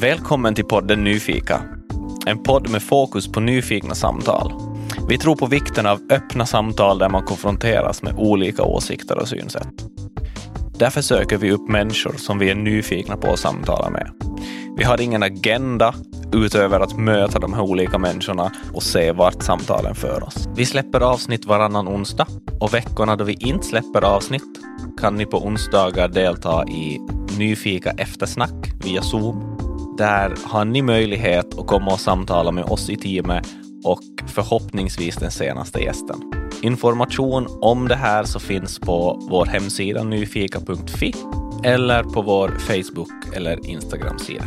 Välkommen till podden Nyfika. En podd med fokus på nyfikna samtal. Vi tror på vikten av öppna samtal där man konfronteras med olika åsikter och synsätt. Därför söker vi upp människor som vi är nyfikna på att samtala med. Vi har ingen agenda utöver att möta de här olika människorna och se vart samtalen för oss. Vi släpper avsnitt varannan onsdag och veckorna då vi inte släpper avsnitt kan ni på onsdagar delta i Nyfika eftersnack via Zoom. Där har ni möjlighet att komma och samtala med oss i teamet och förhoppningsvis den senaste gästen. Information om det här så finns på vår hemsida nyfika.fi eller på vår Facebook eller Instagram-sida.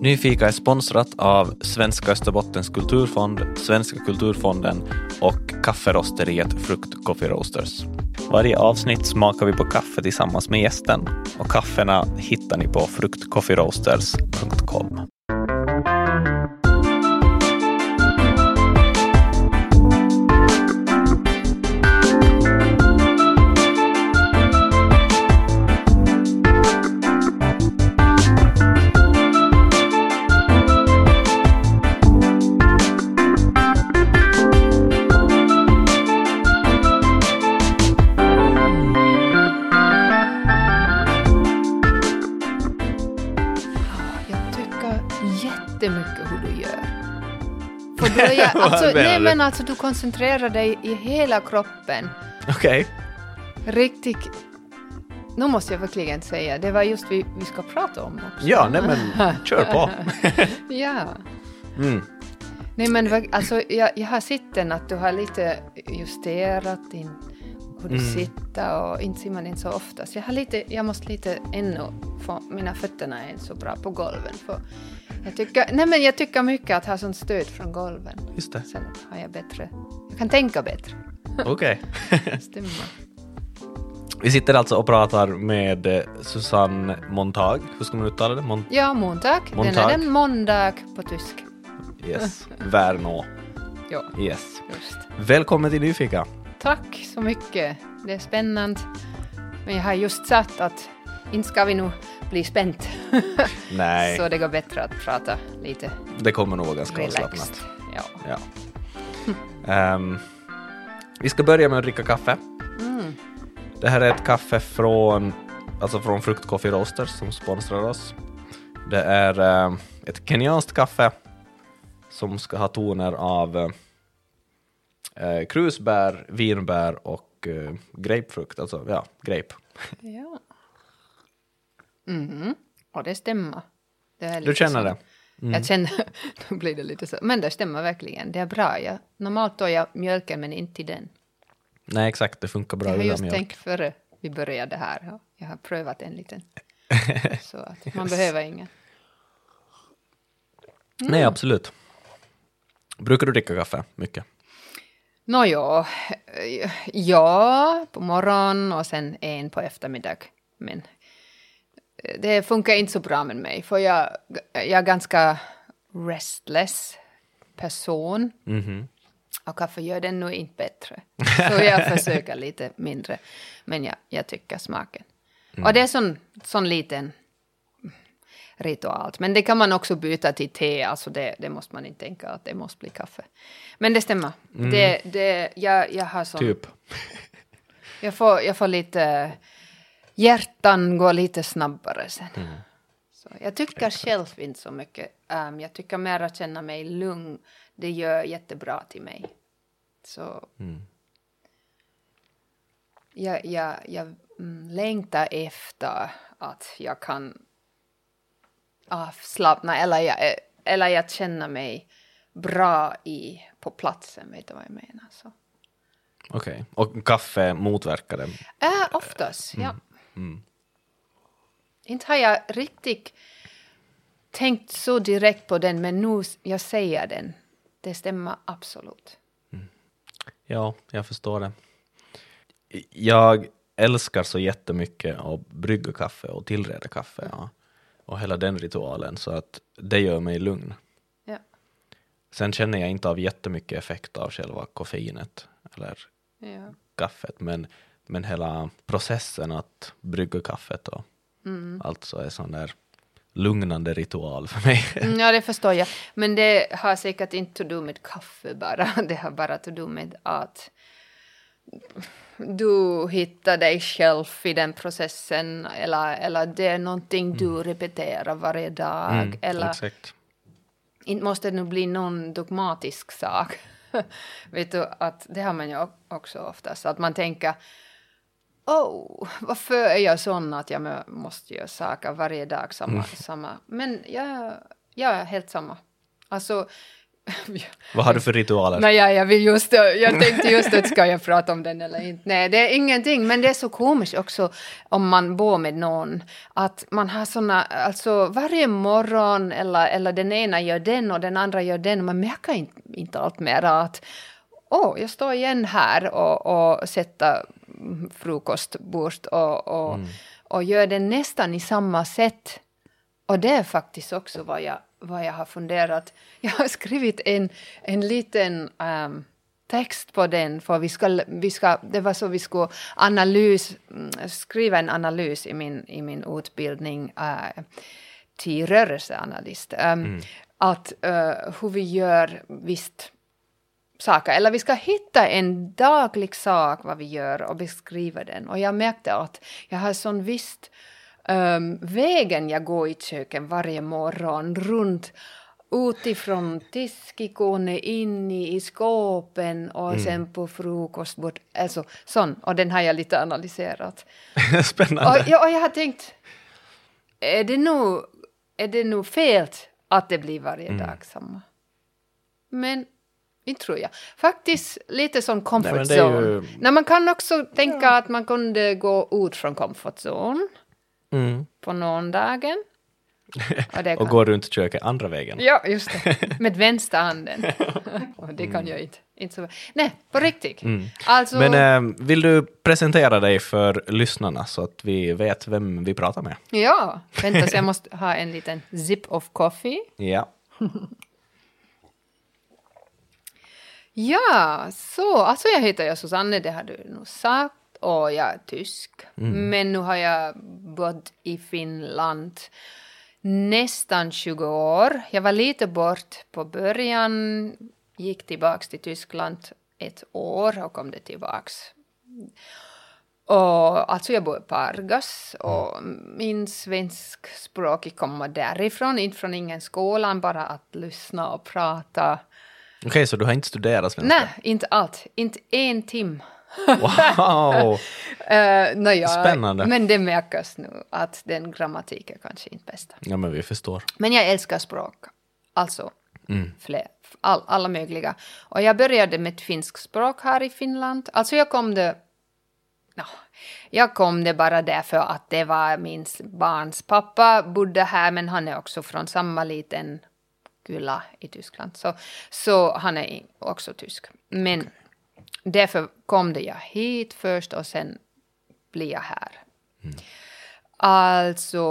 Nyfika är sponsrat av Svenska Österbottens kulturfond, Svenska kulturfonden och kafferosteriet Frukt Coffee Roasters. Varje avsnitt smakar vi på kaffe tillsammans med gästen och kaffena hittar ni på fruktcoffeeroasters.com. Är, alltså, menar nej du? men alltså du koncentrerar dig i hela kroppen. Okej. Riktigt... Nu måste jag verkligen säga, det var just vi, vi ska prata om också. Ja, nej men kör på. ja. Mm. Nej men alltså jag, jag har sett den att du har lite justerat din hur du Mm. sitter och inte ser man den så ofta. Så jag har lite, jag måste lite ännu, för mina fötterna är inte så bra på golven. För jag tycker, nej men jag tycker mycket att ha sånt stöd från golven. Just det. Sen har jag bättre, jag kan tänka bättre. Okej. Stämmer. Vi sitter alltså och pratar med eh, Susanne Montag. Hur ska man uttala det? Mon- Ja. Den Montag. är en måndag på tysk. yes. Värnå. Ja, Yes. just. Välkommen till Nyfika. Tack så mycket. Det är spännande. Men jag har just sagt att inte ska vi nog bli spänt. Nej, Så det går bättre att prata lite det kommer nog vara ganska relaxed. avslappnat. Ja. Ja. Ehm, vi ska börja med att dricka kaffe. Mm. Det här är ett kaffe från, alltså från Frukt Coffee Roasters som sponsrar oss. Det är eh, ett kenyanskt kaffe som ska ha toner av eh, krusbär, vinbär och eh, grapefrukt, alltså ja, grape. ja. Mhm. Och det stämmer. Det Du känner så. det? Mm. Jag känner, då blir det lite så. Men det stämmer verkligen. Det är bra. Jag, normalt tar jag mjölken men inte till den. Nej, exakt, det funkar bra jag har utan just mjölk. tänkt före vi började här. Ja, Jag har prövat en liten. Så att man behöver ingen. Nej, absolut. Brukar du dricka kaffe mycket? Nåja, ja, på morgonen och sen en på eftermiddag. Men eh, det funkar inte så bra med mig, för jag, jag är ganska restless person. Mhm. Och kaffe gör den nog inte bättre. Så jag försöker lite mindre. Men jag, jag tycker smaken. Och det är sån, sån liten ritual. Men det kan man också byta till te. Alltså det, det måste man inte tänka att det måste bli kaffe. Men det stämmer. Det, det, jag, jag har sån... Typ. Jag får, jag får lite... Hjärtan går lite snabbare sen. Så jag tycker själv inte så mycket. Um, jag tycker mer att känna mig lugn. Det gör jättebra till mig. Så... Jag, jag, jag mm, längtar efter att jag kan avslappna eller jag, eller jag känner mig bra i, på platsen. Vet du vad jag menar? Så. Okej. Och kaffe motverkar det? Äh, oftast, ja. Inte har jag riktigt tänkt så direkt på den, men nu jag säger den. Det stämmer absolut. Ja, jag förstår det. Jag älskar så jättemycket att brygga kaffe och tillreda kaffe ja. och hela den ritualen så att det gör mig lugn. Ja. Sen känner jag inte av jättemycket effekt av själva koffeinet eller Ja. kaffet men, men hela processen att brygga kaffet och allt så är sån där lugnande ritual för mig. Mm, Ja, det förstår jag. Men det har säkert inte att do med kaffe bara. Det har bara att do med att du hittar dig själv i den processen eller, eller det är någonting du repeterar varje dag. Mm, eller Exakt. inte måste det nu bli någon dogmatisk sak. Vet du, att det har man ju också oftast, att man tänker Oh, varför är jag sån att jag må- måste göra saker varje dag samma, samma. Men jag, jag är helt samma. Alltså, Vad har du för ritualer? Nej, jag, jag, vill just, jag tänkte just att ska jag prata om den eller inte. Nej, det är ingenting, men det är så komiskt också om man bor med någon. Att man har såna, alltså varje morgon eller, eller den ena gör den och den andra gör den. Man märker inte, inte allt mer att åh, jag står igen här och, och sätter frukostbordet och, och, och gör det nästan i samma sätt. Och det är faktiskt också vad jag, vad jag har funderat. Jag har skrivit en, en liten ehm, text på den, för vi ska, vi ska, det var så vi skulle analys, mm, skriva en analys i min, i min utbildning uh, till rörelseanalyst. Um, Att eh, hur vi gör visst saker, eller vi ska hitta en daglig sak vad vi gör och beskriva den. Och jag märkte att jag har sån visst um, vägen jag går i köket varje morgon runt utifrån diskikonen in i, i skåpen och sen på frukostbord. Alltså sån, och den har jag lite analyserat. Spännande. Och, ja, och jag har tänkt, är det nog, är det nog fel att det blir varje Mm. dag samma? Men inte tror jag. Faktiskt lite som comfort Nej, zone. ju- Nej, man kan också tänka att man kunde gå ut från comfort zone Mm. på någon dagen. Och, det Och kan- gå runt köket andra vägen. Ja, just det. Med vänster handen. Det kan jag inte. inte så... Nej, på riktigt. Alltså, Mm. Men eh, vill du presentera dig för lyssnarna så att vi vet vem vi pratar med? ja, vänta så jag måste ha en liten zip of coffee. Ja. Ja, så alltså jag heter jag Susanne, det har du nog sagt. Och jag är tysk. Men nu har jag bott i Finland nästan 20 år. Jag var lite bort på början, gick tillbaks till Tyskland ett år och kom det tillbaks. Och, alltså jag bor i Pargas och min svenskspråk kommer därifrån, inte från ingen skolan, bara att lyssna och prata. Okej, så du har inte studerat svenska? Nej, inte allt. Inte en timme. Wow! Uh, naja, Spännande. Men det märks nu att den grammatik är kanske inte bästa. Ja, men vi förstår. Men jag älskar språk. Alltså, Mm. fler, all, alla möjliga. Och jag började med ett finskt språk här i Finland. Alltså jag kom det... Ja, jag kom det bara därför att det var min barns pappa bodde här, men han är också från samma liten kulla i Tyskland. Så, så han är också tysk. Men därför kom det jag hit först och sen blir jag här. Alltså,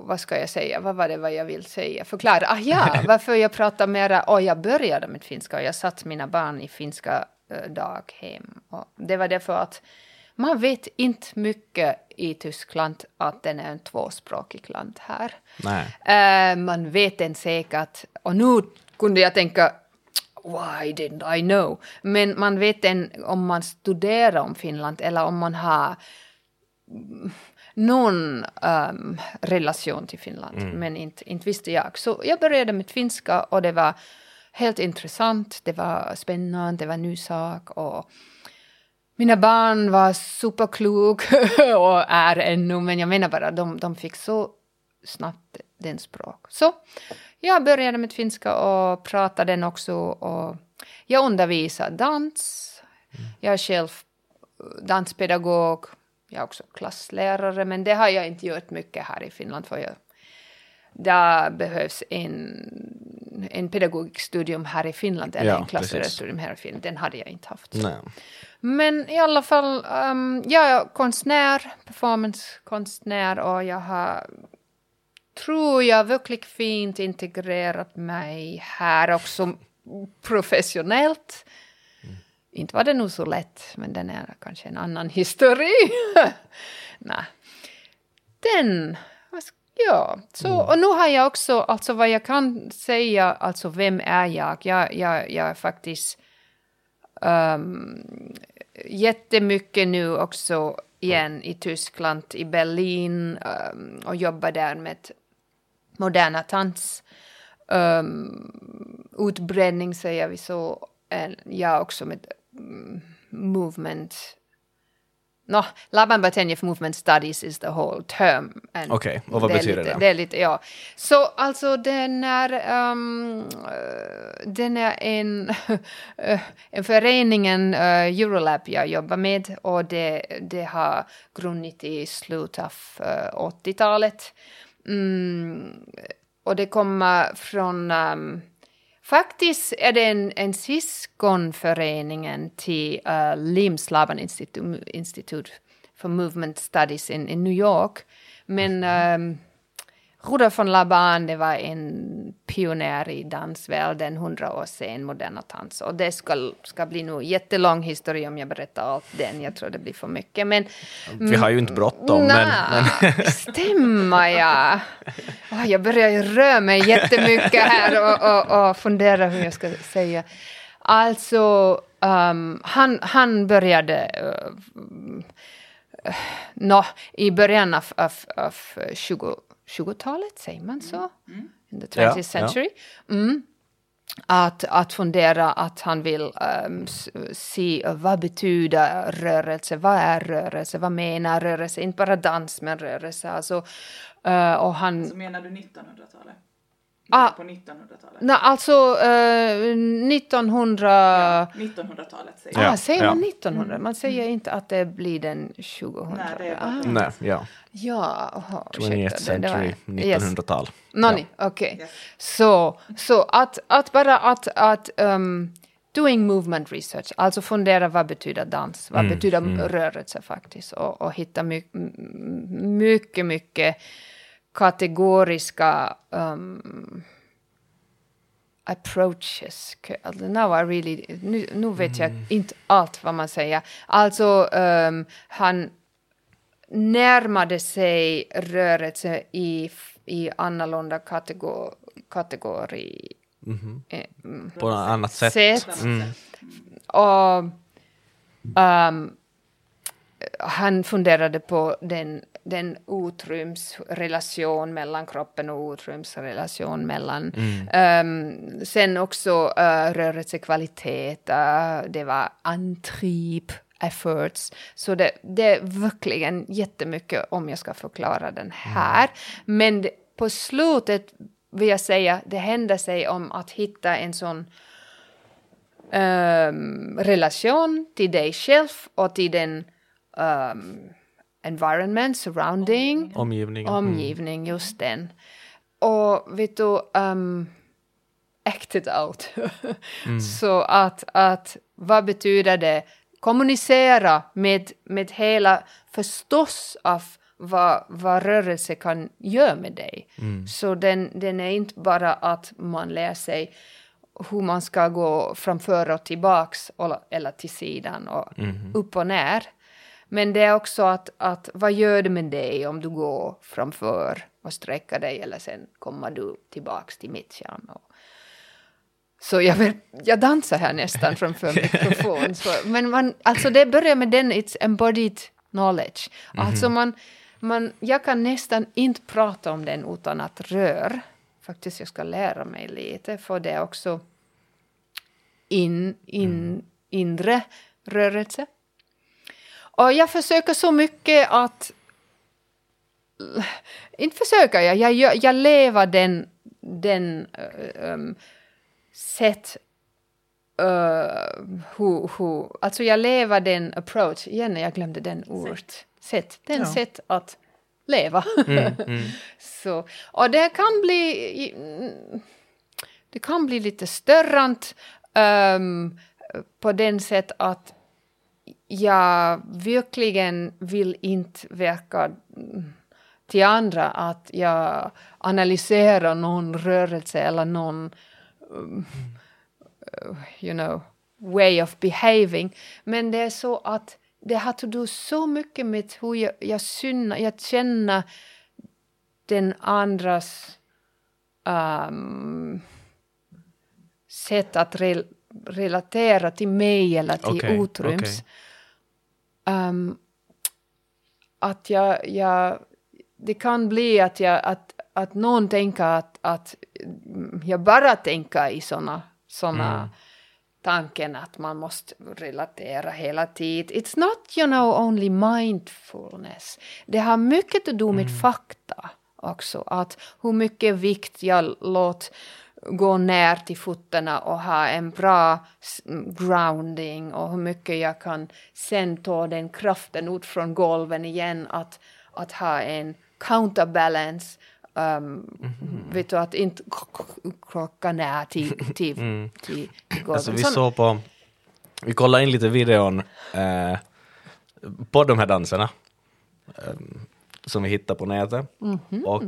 vad ska jag säga? Vad var det vad jag vill säga? Förklara. Ah, ja, varför jag pratar mera. Och jag började med finska och jag satt mina barn i finska eh, daghem. Och det var därför att man vet inte mycket i Tyskland att den är en tvåspråkig land här. Nej. Eh, man vet den säkert. Och nu kunde jag tänka, why didn't I know? Men man vet den om man studerar om Finland eller om man har mm, någon ehm, relation till Finland. Men inte, inte visste jag. Så jag började med finska och det var helt intressant. Det var spännande, det var en ny sak. Och mina barn var superklok och är ännu, men jag menar bara de, de fick så snabbt den språk. Så jag började med finska och pratade den också. Och jag undervisar dans. Jag är själv danspedagog. Jag är också klasslärare, men det har jag inte gjort mycket här i Finland. För jag, där behövs en, en pedagogisk studium här i Finland, eller Ja, en klasslärarstudium här i Finland. Den hade jag inte haft. Nej. Men i alla fall, um, jag är konstnär, performancekonstnär och jag har, tror jag, verkligen fint integrerat mig här också professionellt. Inte var det nog så lätt, men den är kanske en annan historia. Nej. Den, Ja, så, och nu har jag också, alltså vad jag kan säga, alltså vem är jag? Jag, jag, jag är faktiskt um, jättemycket nu också igen i Tyskland, i Berlin um, och jobbar där med moderna dans. Um, utbredning säger vi så. Jag också med um, movement No, Laban Batenjev Movement Studies is the whole term. Okej, okay, och vad det betyder lite, det? Det är lite, ja. Så alltså den är, um, den är en, en föreningen uh, Eurolab jag jobbar med och det, det har grundat i slutet av uh, 80-talet. Mm, och det kommer från um, Faktiskt är det en, en syskonföreningen till uh, LIMS, Laban Institute, Institute for Movement Studies in, in New York. Men um, Rudolf von Laban, det var en pionjär i dansvärlden, hundra år sen, moderna dans. Och det ska, ska bli nog jättelång historia om jag berättar allt den. Jag tror det blir för mycket. Men, Vi har ju inte bråttom. men, men... stämmer ja. Oh, jag börjar röra mig jättemycket här och, och, och fundera hur jag ska säga. Alltså, um, han, han började uh, no, i början av, av, av 20 20-talet, säger man så? Mm. In the 20th ja, century. Ja. Mm. Att, att fundera att han vill um, se vad betyder rörelse, vad är rörelse, vad menar rörelse, inte bara dans men rörelse. Alltså, uh, och han, alltså menar du 1900-talet? Ah, på 1900-talet? Nej, alltså uh, 1900... Ja, 1900-talet säger ah, Säger man 1900? Man säger mm. inte att det blir den 2000. Nej, det är ah. Nej, ja. Ja, aha, 20th century, 1900-tal. Yes. Noni, ja. okej. Okay. Yes. Så, så att, att bara att, att um, doing movement research, alltså fundera vad betyder dans, vad mm, betyder mm. rörelse faktiskt och, och hitta my, mycket, mycket kategoriska um, approaches. Now I really, nu, nu vet jag mm. inte allt vad man säger. Alltså um, han närmade sig rörelse i, i annorlunda kategor, kategori. Mm -hmm. På något annat sätt. sätt. Mm. Och um, han funderade på den, den utrymsrelation mellan kroppen och utrymsrelation mellan. Mm. Um, sen också uh, rörelsekvalitet, uh, det var antrip, efforts. Så det, det är verkligen jättemycket om jag ska förklara den här. Mm. Men det, på slutet vill jag säga, det händer sig om att hitta en sån um, relation till dig själv och till den um, environment, surrounding. Omgivning. Omgivning, just den. Och vet du, um, act it out. mm. Så att, att vad betyder det kommunicera med, med hela förstås av vad, vad rörelse kan göra med dig. Mm. Så den, den är inte bara att man lär sig hur man ska gå framför och tillbaks eller till sidan och mm. upp och ner. Men det är också att, att vad gör det med dig om du går framför och sträcker dig eller sen kommer du tillbaks till mittjan. Och, så jag, vill, jag dansar här nästan framför mikrofon. Så, men man, alltså det börjar med den, it's embodied knowledge. Mm -hmm. Alltså man, man, jag kan nästan inte prata om den utan att röra. Faktiskt, jag ska lära mig lite, för det är också in, in, mm. inre rörelse. Och jag försöker så mycket att... Inte försöker jag, jag, jag, jag lever den, den um, sätt uh, hur, hur, alltså jag lever den approach, igen jag glömde den ordet, sätt, den ja. sätt att leva. Mm, mm. så, och det kan bli, det kan bli lite störrant um, på den sätt att jag verkligen vill inte verka till andra att jag analyserar någon rörelse eller någon um, you know, way of behaving. Men det är så att det har att göra så mycket med hur jag, jag, synna, jag känner den andras um, sätt att re, relatera till mig eller till Okej, Otryms. okej. Um, att jag, jag, det kan bli att, jag, att, att någon tänker att, att jag bara tänker i såna, såna Mm. tanken att man måste relatera hela tiden. It's not you know only mindfulness. Det har mycket att do med Mm. fakta också. Att hur mycket vikt jag låter gå ner till fötterna och ha en bra grounding och hur mycket jag kan sen ta den kraften ut från golven igen att, att ha en counterbalance um, vet du att inte krocka ner till, till, till, till golven. Alltså vi såg på, vi kollade in lite videon eh, på de här danserna eh, som vi hittade på nätet. Mhm. Och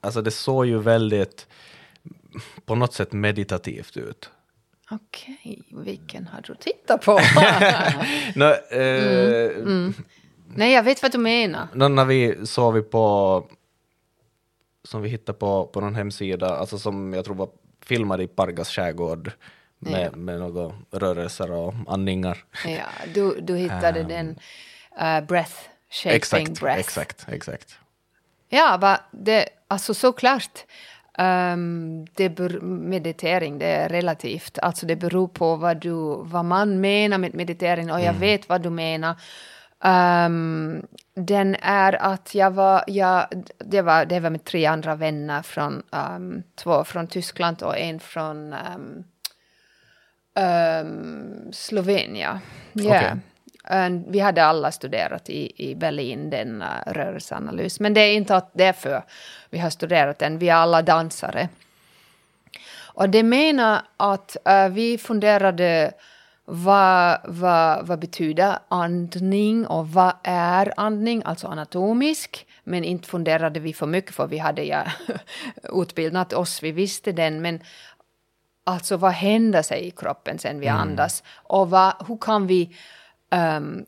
alltså det såg ju väldigt på något sätt meditativt ut. Okej, vilken har du tittat på? Nå, eh, Mm, Nej, jag vet vad du menar. nå, när vi såg vi på som vi hittade på, på någon hemsida, alltså som jag tror var filmad i Pargas skärgård med, Ja. med några rörelser och andningar. Ja, du, du hittade den uh, breath, shaping Exakt, breath. exakt, exakt. Ja, va, det, alltså såklart. Um, det ber, meditering, det är relativt. Alltså det beror på vad, du, vad man menar med meditering och jag vet vad du menar. Um, den är att jag var, jag, det, var, det var med tre andra vänner från, um, två från Tyskland och en från um, Slovenien. Ja. Okej. Vi hade alla studerat i, i Berlin, den uh, rörelseanalys. Men det är inte att därför vi har studerat den, vi är alla dansare. Och det menar att eh, vi funderade vad, vad, vad betyder andning och vad är andning, alltså anatomisk. Men inte funderade vi för mycket för vi hade ja utbildat oss, vi visste den. Men alltså vad händer sig i kroppen sen vi andas? Och vad, hur kan vi um,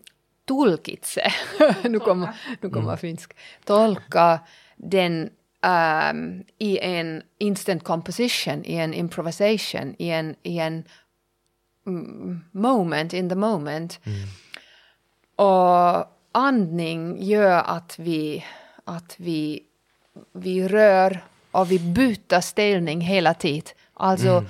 tulkitse, nu kommer, nu kommer finsk, tolka den ehm, i en instant composition, i en improvisation, i en, i en mm, moment, in the moment. Och andning gör att vi, att vi, vi rör och vi byter ställning hela tiden. Alltså,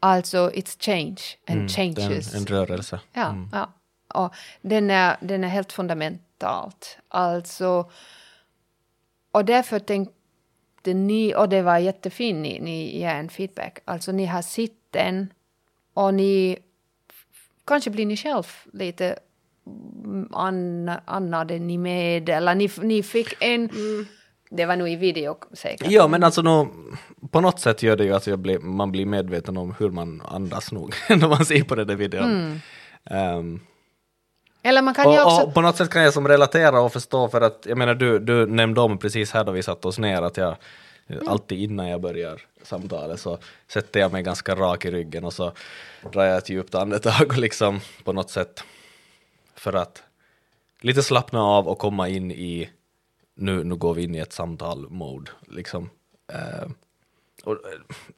alltså it's change and Mm, changes. en, en rörelse. Ja, ja. Och den är, den är helt fundamentalt. Alltså, och därför tänkte ni, och det var jättefint, ni, ni ger en feedback. Alltså ni har sett den och ni, kanske blir ni själv lite mm, anna, annade ni med, eller ni, ni fick en, det var nog i video säkert. Ja, men alltså nå, på något sätt gör det ju att jag blir, man blir medveten om hur man andas nog när man ser på den där videon. Ehm, Eller man kan ju och, också... och på något sätt kan jag som relatera och förstå för att jag menar du, du nämnde om precis här då vi satte oss ner att jag alltid innan jag börjar samtalet så sätter jag mig ganska rak i ryggen och så drar jag ett djupt andetag och liksom på något sätt för att lite slappna av och komma in i nu, nu går vi in i ett samtal-mode liksom. Eh, och, eh,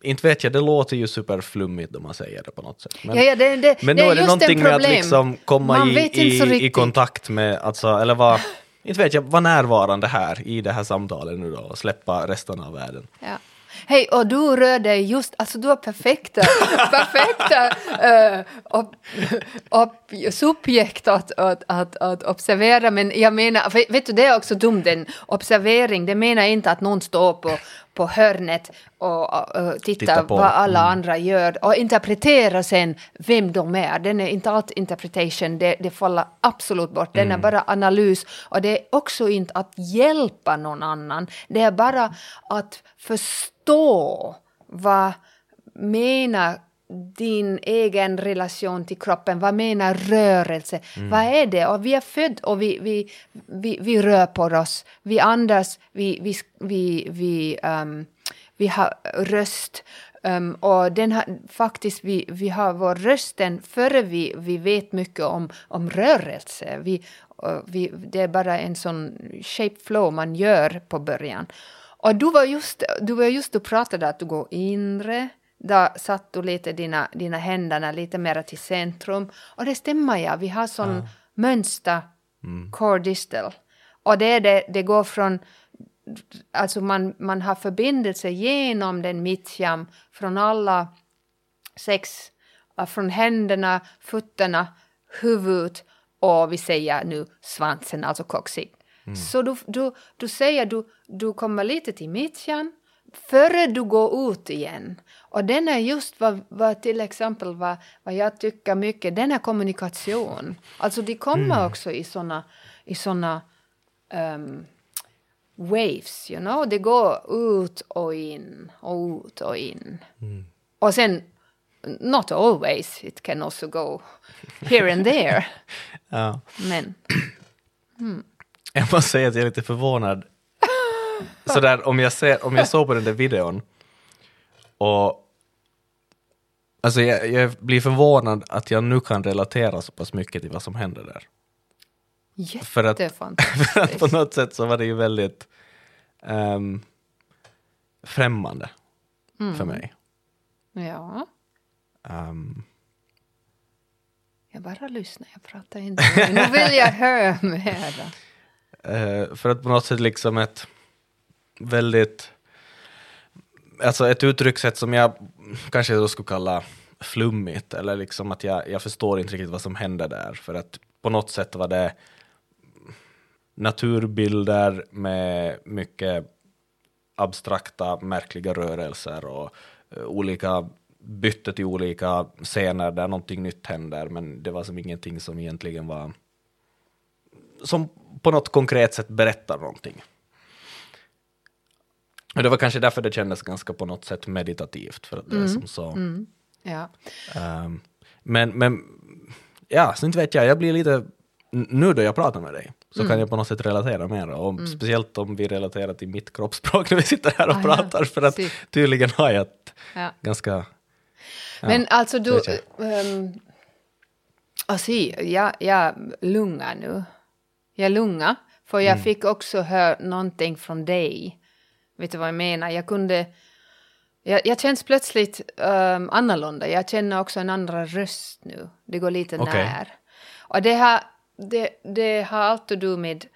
inte vet jag, det låter ju superflummigt om man säger det på något sätt. Men, Ja, ja, det, det, men det är är det någonting med att liksom komma Man i, i, i kontakt med, alltså, eller vara, inte vet jag, vara närvarande här i det här samtalet nu då och släppa resten av världen. Ja. Hej, och du rör dig just, alltså du har perfekta, perfekta uh, op, op, subjekt att, att, att, att observera, men jag menar, vet vet du det är också dumt, den observering, det menar inte att någon står på, på hörnet och tittar Titta på, vad alla mm. andra gör och interpreterar sen vem de är. Den är inte allt interpretation, det, det faller absolut bort. Den är bara analys och det är också inte att hjälpa någon annan. Det är bara att förstå vad menar din egen relation till kroppen, vad menar rörelse, vad är det? Och vi är född och vi, vi, vi, vi rör på oss, vi andas, vi, vi, vi, vi, um, vi har röst, um, och den har, faktiskt vi, vi har vår rösten före vi, vi vet mycket om, om rörelse. Vi, och vi, det är bara en sån shape flow man gör på början. Och du var just, du var just du pratade att du går inre, där satt du lite dina, dina händerna lite mer till centrum. Och det stämmer ja, vi har sån Ja. mönster, Mm. core distal. Och det, är det, det går från, alltså man, man har förbindelse genom den mittjam från alla sex, från händerna, fötterna, huvudet och vi säger nu svansen, alltså coccyx. Så du, du, du säger du, du kommer lite till mittjan före du går ut igen. Och den är just vad, vad till exempel vad, vad jag tycker mycket, den är kommunikation. Alltså de kommer också i såna, i såna um, waves, you know. Det går ut och in och ut och in. Och sen, not always, it can also go here and there. Ja. Men, Jag måste säga att jag är lite förvånad. Sådär, om jag, ser, om jag såg på den där videon och Alltså jag, jag blir förvånad att jag nu kan relatera så pass mycket till vad som händer där. För att- För att på något sätt så var det ju väldigt ehm, främmande för mig. Ja, Ehm, jag bara lyssnar, jag pratar inte. Nu vill jag höra mer. Eh, för att på något sätt liksom ett väldigt, alltså ett uttryckssätt som jag kanske då skulle kalla flummigt, eller liksom att jag, jag förstår inte riktigt vad som händer där, för att på något sätt var det naturbilder med mycket abstrakta, märkliga rörelser och eh, olika bytte till olika scener där någonting nytt händer, men det var som ingenting som egentligen var som på något konkret sätt berättar någonting. Och det var kanske därför det kändes ganska på något sätt meditativt, för att det är som så. Ja. ehm, men, men, ja, så inte vet jag, jag blir lite, nu då jag pratar med dig, så kan jag på något sätt relatera mer, och speciellt om vi relaterar till mitt kroppsspråk när vi sitter här och Ah, ja. pratar, för att Si. tydligen har jag ett Ja. ganska, ja, Men alltså du... Um, alltså, jag, jag lungar nu. Jag lungar, för jag fick också höra någonting från dig. Vet du vad jag menar? Jag kunde... Jag, jag känns plötsligt um, annorlunda. Jag känner också en andra röst nu. Det går lite Okej. när. Och det har, det, det har allt att do med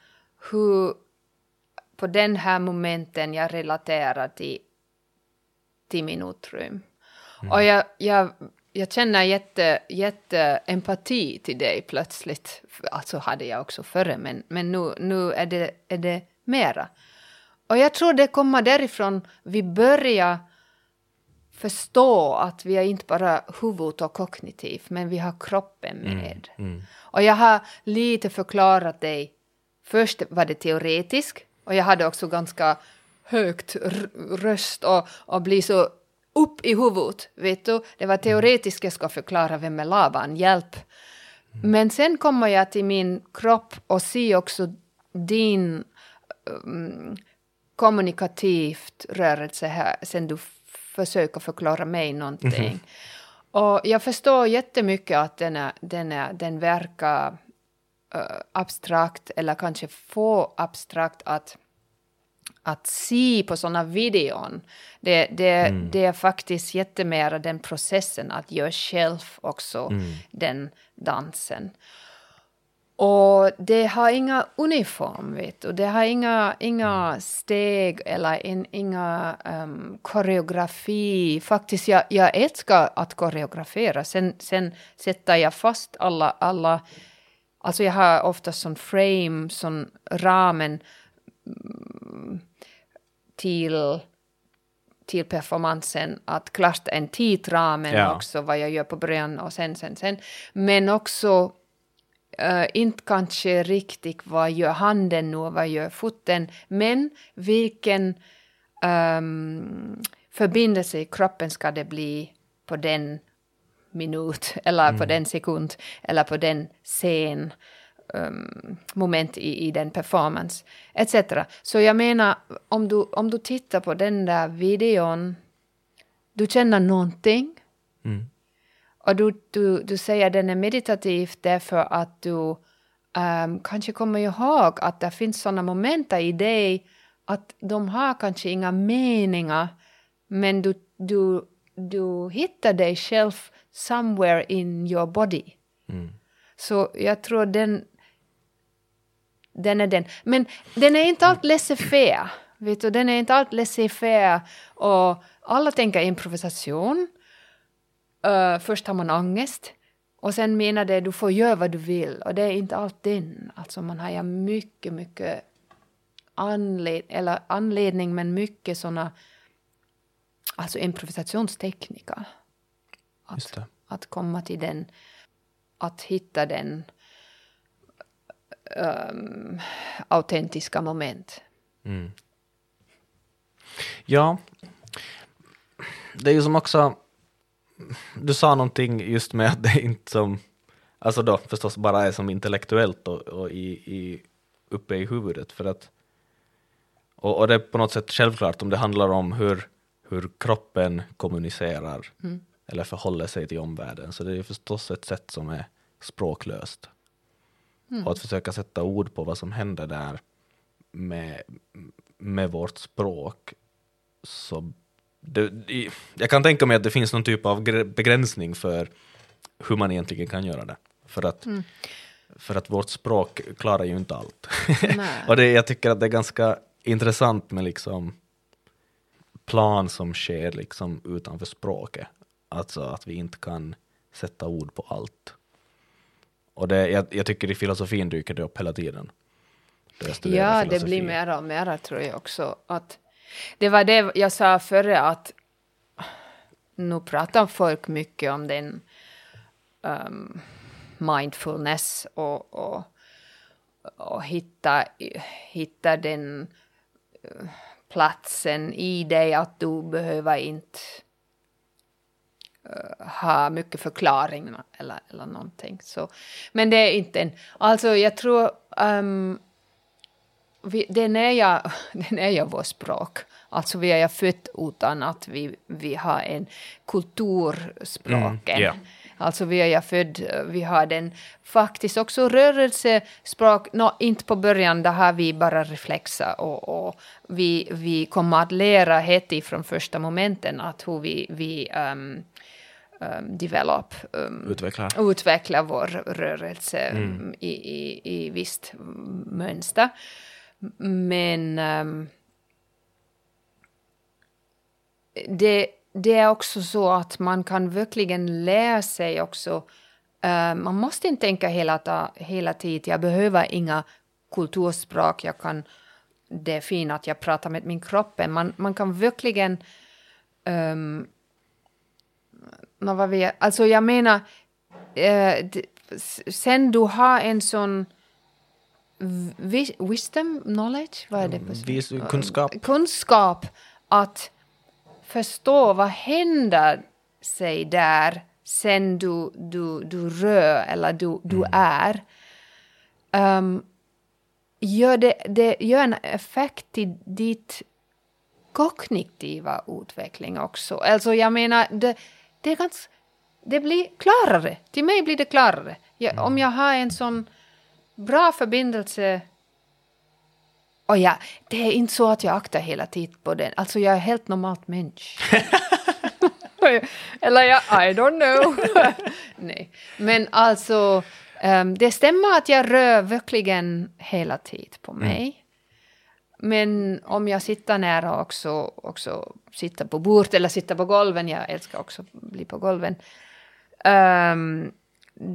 hur på den här momenten jag relaterar till, till min utrymme. Och jag, jag, jag känner jätte, jätte empati till dig plötsligt. Alltså hade jag också före, men, men nu, nu är, det, är det mera. Och jag tror det kommer därifrån vi börjar förstå att vi är inte bara huvud och kognitiv, men vi har kroppen med. Och jag har lite förklarat dig. Först var det teoretiskt och jag hade också ganska högt röst och, och bli så upp i huvudet, vet du. Det var teoretiskt jag ska förklara vem är Laban, hjälp. Men sen kommer jag till min kropp och ser också din um, kommunikativt rörelse här sen du försöker förklara mig någonting. Och jag förstår jättemycket att den, är, den, är, den verkar eh, abstrakt eller kanske för abstrakt att, att se på sådana videon. Det, det, det är faktiskt jättemera den processen att göra själv också den dansen. Och det har inga uniform, vet du. Det har inga, inga steg eller in, inga um, koreografi. Faktiskt, jag, jag älskar att koreografera. Sen, sen sätter jag fast alla, alla... Alltså jag har ofta sån frame, sån ramen mm, till till performansen att klart en tidramen Ja. också vad jag gör på början och sen, sen, sen. Men också eh, inte kanske riktigt vad gör handen nu och vad gör foten, men vilken um, förbindelse i kroppen ska det bli på den minut eller på den sekund eller på den scen um, moment i, i den performance etc. Så jag menar, om du, om du tittar på den där videon, du känner någonting och du, du, du säger den är meditativ därför att du um, kanske kommer ihåg att det finns sådana moment i dig att de har kanske inga meningar, men du, du, du hittar dig själv somewhere in your body. Mm. Så jag tror den, den är den. Men den är inte allt laissez-faire. Vet du, den är inte allt laissez-faire. Och alla tänker improvisation. Uh, först har man ångest. Och sen menar det du får göra vad du vill. Och det är inte allt den. Alltså man har ja mycket, mycket anled eller anledning men mycket såna alltså improvisationstekniker. Att, att komma till den, att hitta den um, autentiska moment. Mm. Ja. Det är ju som också, du sa någonting just med att det inte som, alltså då förstås bara är som intellektuellt och, och i, i, uppe i huvudet för att, och, och det är på något sätt självklart om det handlar om hur, hur kroppen kommunicerar eller förhåller sig till omvärlden så det är förstås ett sätt som är språklöst. Och att försöka sätta ord på vad som händer där med, med vårt språk. Så det, jag kan tänka mig att det finns någon typ av begränsning för hur man egentligen kan göra det. För att, för att vårt språk klarar ju inte allt. Och det, jag tycker att det är ganska intressant med liksom plan som sker liksom utanför språket. Alltså att vi inte kan sätta ord på allt. Och det, jag, jag tycker i filosofin dyker det upp hela tiden. Studerar Ja, det blir mera och mera tror jag också. Att det var det jag sa före att nu pratar folk mycket om den um, mindfulness och, och, och hitta, hitta den eh, platsen i dig att du behöver inte eh, ha mycket förklaring eller, eller någonting. Så, men det är inte en... Alltså jag tror... um, vi, den, är jag, den är jag vårt språk. Alltså vi är ju född utan att vi, vi har en kulturspråken. Mm, ja. Alltså vi är ju född, vi har den faktiskt också rörelsespråk, nå inte på början, där har vi bara reflexer och, och vi, vi kommer att lära helt från första momenten att hur vi, vi um, um, develop, um, Utvecklar. utveckla vår rörelse um, i, i, i visst mönster. Men um, det, det är också så att man kan verkligen lära sig också. Uh, man måste inte tänka hela, ta, hela tiden, jag behöver inga kulturspråk, jag kan, det är fint att jag pratar med min kropp. Man, man kan verkligen um, vad vi, alltså jag menar, uh, sen du har en sån wi- wisdom, knowledge, vad är det? på? Vis, kunskap. kunskap att förstå vad händer sig där sen du, du, du rör eller du, du är. Um, gör, det, det gör en effekt till ditt kognitiva utveckling också. Alltså jag menar, det, det är ganska, det blir klarare. Till mig blir det klarare. Jag, Om jag har en sån bra förbindelse och ja, det är inte så att jag aktar hela tiden på den. Alltså jag är helt normalt människa. Eller jag, I don't know. Nej. Men alltså, ehm, det stämmer att jag rör verkligen hela tiden på mig. Men om jag sitter nära också, också sitter på bordet eller sitter på golven, jag älskar också att bli på golven. Ehm,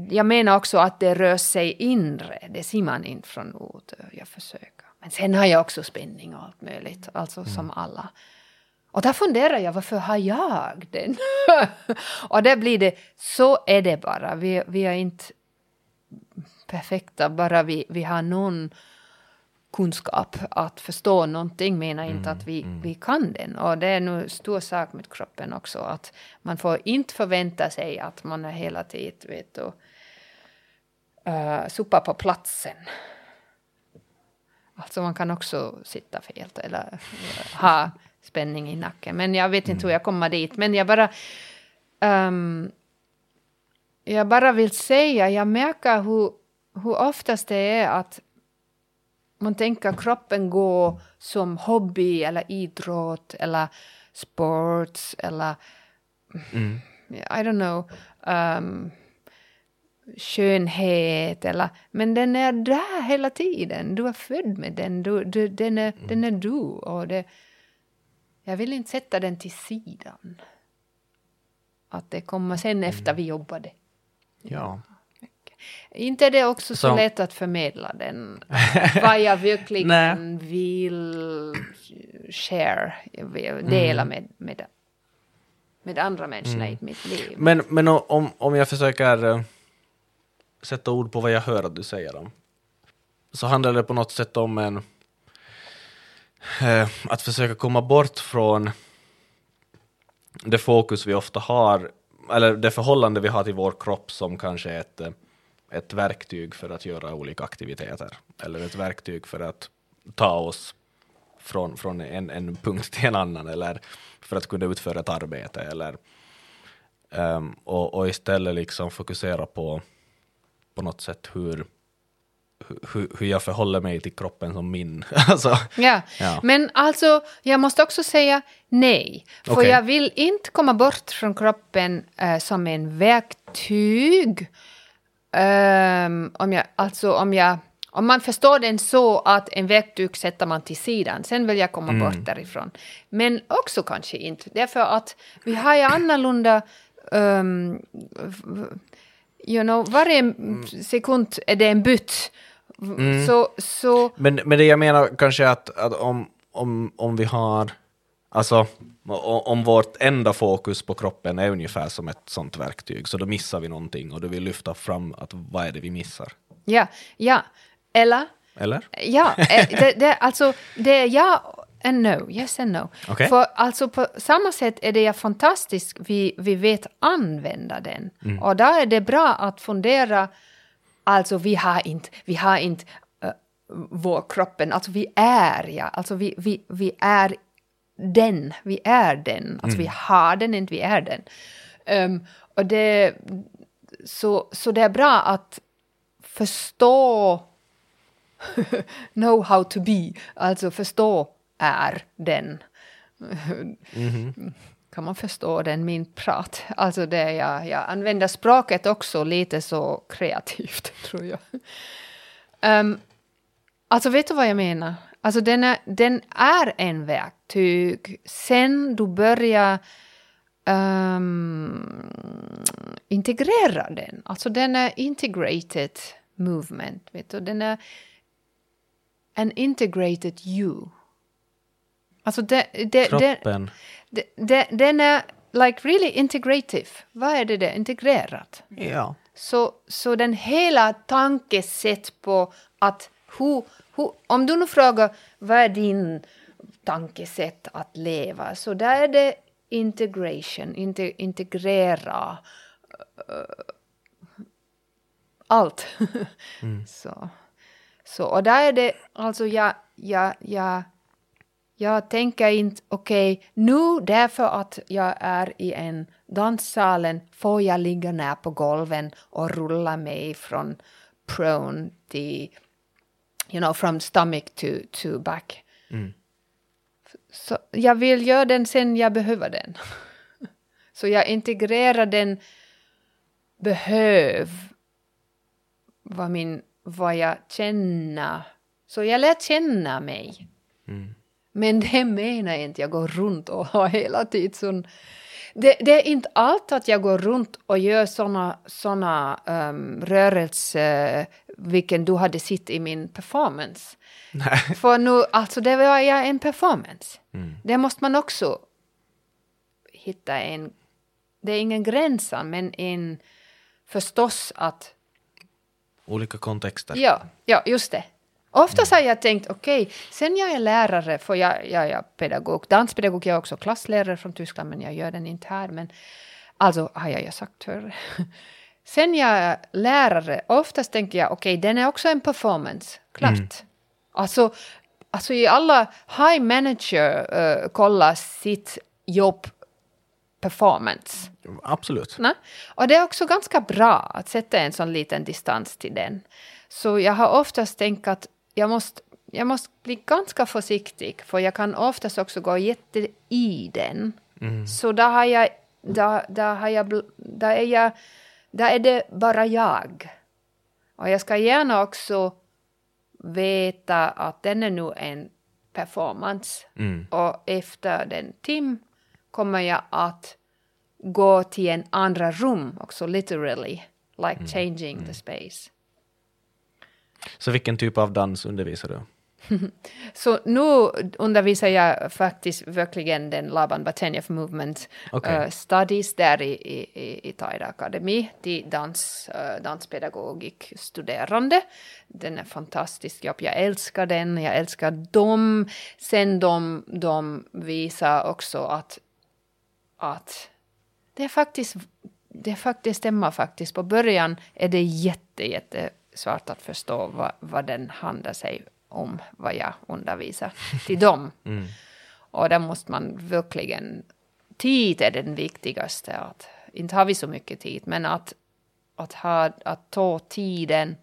jag menar också att det rör sig inre, det ser man inte från ut. Jag försöker. Men sen har jag också spänning och allt möjligt, alltså som alla. Och där funderar jag, varför har jag den? och där blir det, så är det bara. Vi, vi är inte perfekta, bara vi, vi har någon kunskap att förstå någonting menar inte att vi, vi kan den. Och det är nu stor sak med kroppen också, att man får inte förvänta sig att man är hela tiden, vet du, uh, sopa på platsen. Alltså man kan också sitta fel eller eh, ha spänning i nacken. Men jag vet inte hur jag kommer dit. Men jag bara... ehm, jag bara vill säga, jag märker hur, hur oftast det är att man tänker kroppen gå som hobby eller idrott eller sports eller Mm. I don't know, um, skönhet eller, men den är där hela tiden. Du är född med den, du, du, den, är, Mm. den är du och det, jag vill inte sätta den till sidan. Att det kommer sen Mm. efter vi jobbade. Ja. Inte är det också så Så- lätt att förmedla den, vad jag verkligen vill share, dela Mm. med, med, med andra människorna i mitt liv. Men, men om, om jag försöker eh, sätta ord på vad jag hör att du säger om, så handlar det på något sätt om en, eh, att försöka komma bort från det fokus vi ofta har, eller det förhållande vi har till vår kropp som kanske ett, eh, ett verktyg för att göra olika aktiviteter, eller ett verktyg för att ta oss från, från en, en punkt till en annan, eller för att kunna utföra ett arbete, eller Ehm, och, och istället liksom fokusera på på något sätt hur, hur, hur jag förhåller mig till kroppen som min. alltså, Ja. Ja. men alltså jag måste också säga nej. För Okej. jag vill inte komma bort från kroppen eh, som en verktyg. Ehm, om jag, alltså om jag om man förstår den så att en verktyg sätter man till sidan, sen vill jag komma Mm. bort därifrån. Men också kanske inte, därför att vi har ju annorlunda um, you know, varje Mm. sekund är det en bytt. Så, så men, men det jag menar kanske att, att om, om, om vi har, alltså om vårt enda fokus på kroppen är ungefär som ett sånt verktyg, så då missar vi någonting och då vill lyfta fram att vad är det vi missar? Ja, ja. Eller? Eller? Ja, eh, det, det, alltså det är ja and no, yes and no. Okej. För alltså på samma sätt är det ju fantastiskt, vi, vi vet använda den. Och då är det bra att fundera, alltså vi har inte, vi har inte uh, vår kroppen, alltså vi är ja, alltså vi, vi, vi är den, vi är den, alltså vi har den, inte vi är den. Ehm, och det, så, så det är bra att förstå know how to be, alltså förstå är den. Kan man förstå den, min prat? Alltså det jag, jag använder språket också lite så kreativt, tror jag. Um, alltså vet du vad jag menar? Alltså den är, den är en verktyg. Sen du börjar ehm, integrera den, alltså den är integrated movement, vet du, den är an integrated you. Alltså det, det, Kroppen. det, det, den är like really integrative. Vad är det där? Integrerat. Ja. Så, så den hela tankesätt på att hur, om du nu frågar vad är din tankesätt att leva, så där är det integration, inte, integrera eh, allt. så, så, och där är det, alltså jag, jag, jag, jag tänker inte, okej, nu därför att jag är i en danssalen får jag ligga ner på golven och rulla mig från prone till, you know, from stomach to, to back. Så jag vill göra den sen jag behöver den. Så jag integrerar den behöv vad, min, vad jag känner. Så jag lär känna mig. Men det menar jag inte, jag går runt och har hela tiden sån... Det, det är inte allt att jag går runt och gör såna, såna um, rörelser, vilken du hade sett i min performance. Nej. För nu, alltså det var jag en performance. Det måste man också hitta en... Det är ingen gräns, men en... Förstås att Olika kontexter. Ja, ja just det. Oftast har jag tänkt, okej, sen jag är lärare, för jag, jag är pedagog, danspedagog, jag är också klasslärare från Tyskland, men jag gör den inte här, men alltså har jag ju sagt förr. Sen jag är lärare, oftast tänker jag, okej, den är också en performance, klart. Alltså, alltså i alla high manager uh, kollar sitt jobb performance. Absolut. Nej. Och det är också ganska bra att sätta en sån liten distans till den. Så jag har oftast tänkt att jag måste jag måste bli ganska försiktig, för jag kan oftast också gå jätte i den. Så där har jag, där, där har jag, där är jag, där är det bara jag. Och jag ska gärna också veta att den är nu en performance. Och efter den tim kommer jag att gå till en andra rum också, literally. Like changing the space. Så vilken typ av dans undervisar du? Så nu undervisar jag faktiskt verkligen den Laban Batenjev Movement eh, Studies där i, i, i- Taida Akademi till dans, uh, danspedagogikstuderande. Den är fantastisk jobb, jag älskar den, jag älskar dem. Sen de, de visar också att, att det är faktiskt, det faktiskt stämmer faktiskt. På början är det jätte, jätte svårt att förstå vad, vad den handlar sig om, vad jag undervisar till dem. Och där måste man verkligen, tid är den viktigaste. Att, inte har vi så mycket tid, men att, att, ha, att ta tiden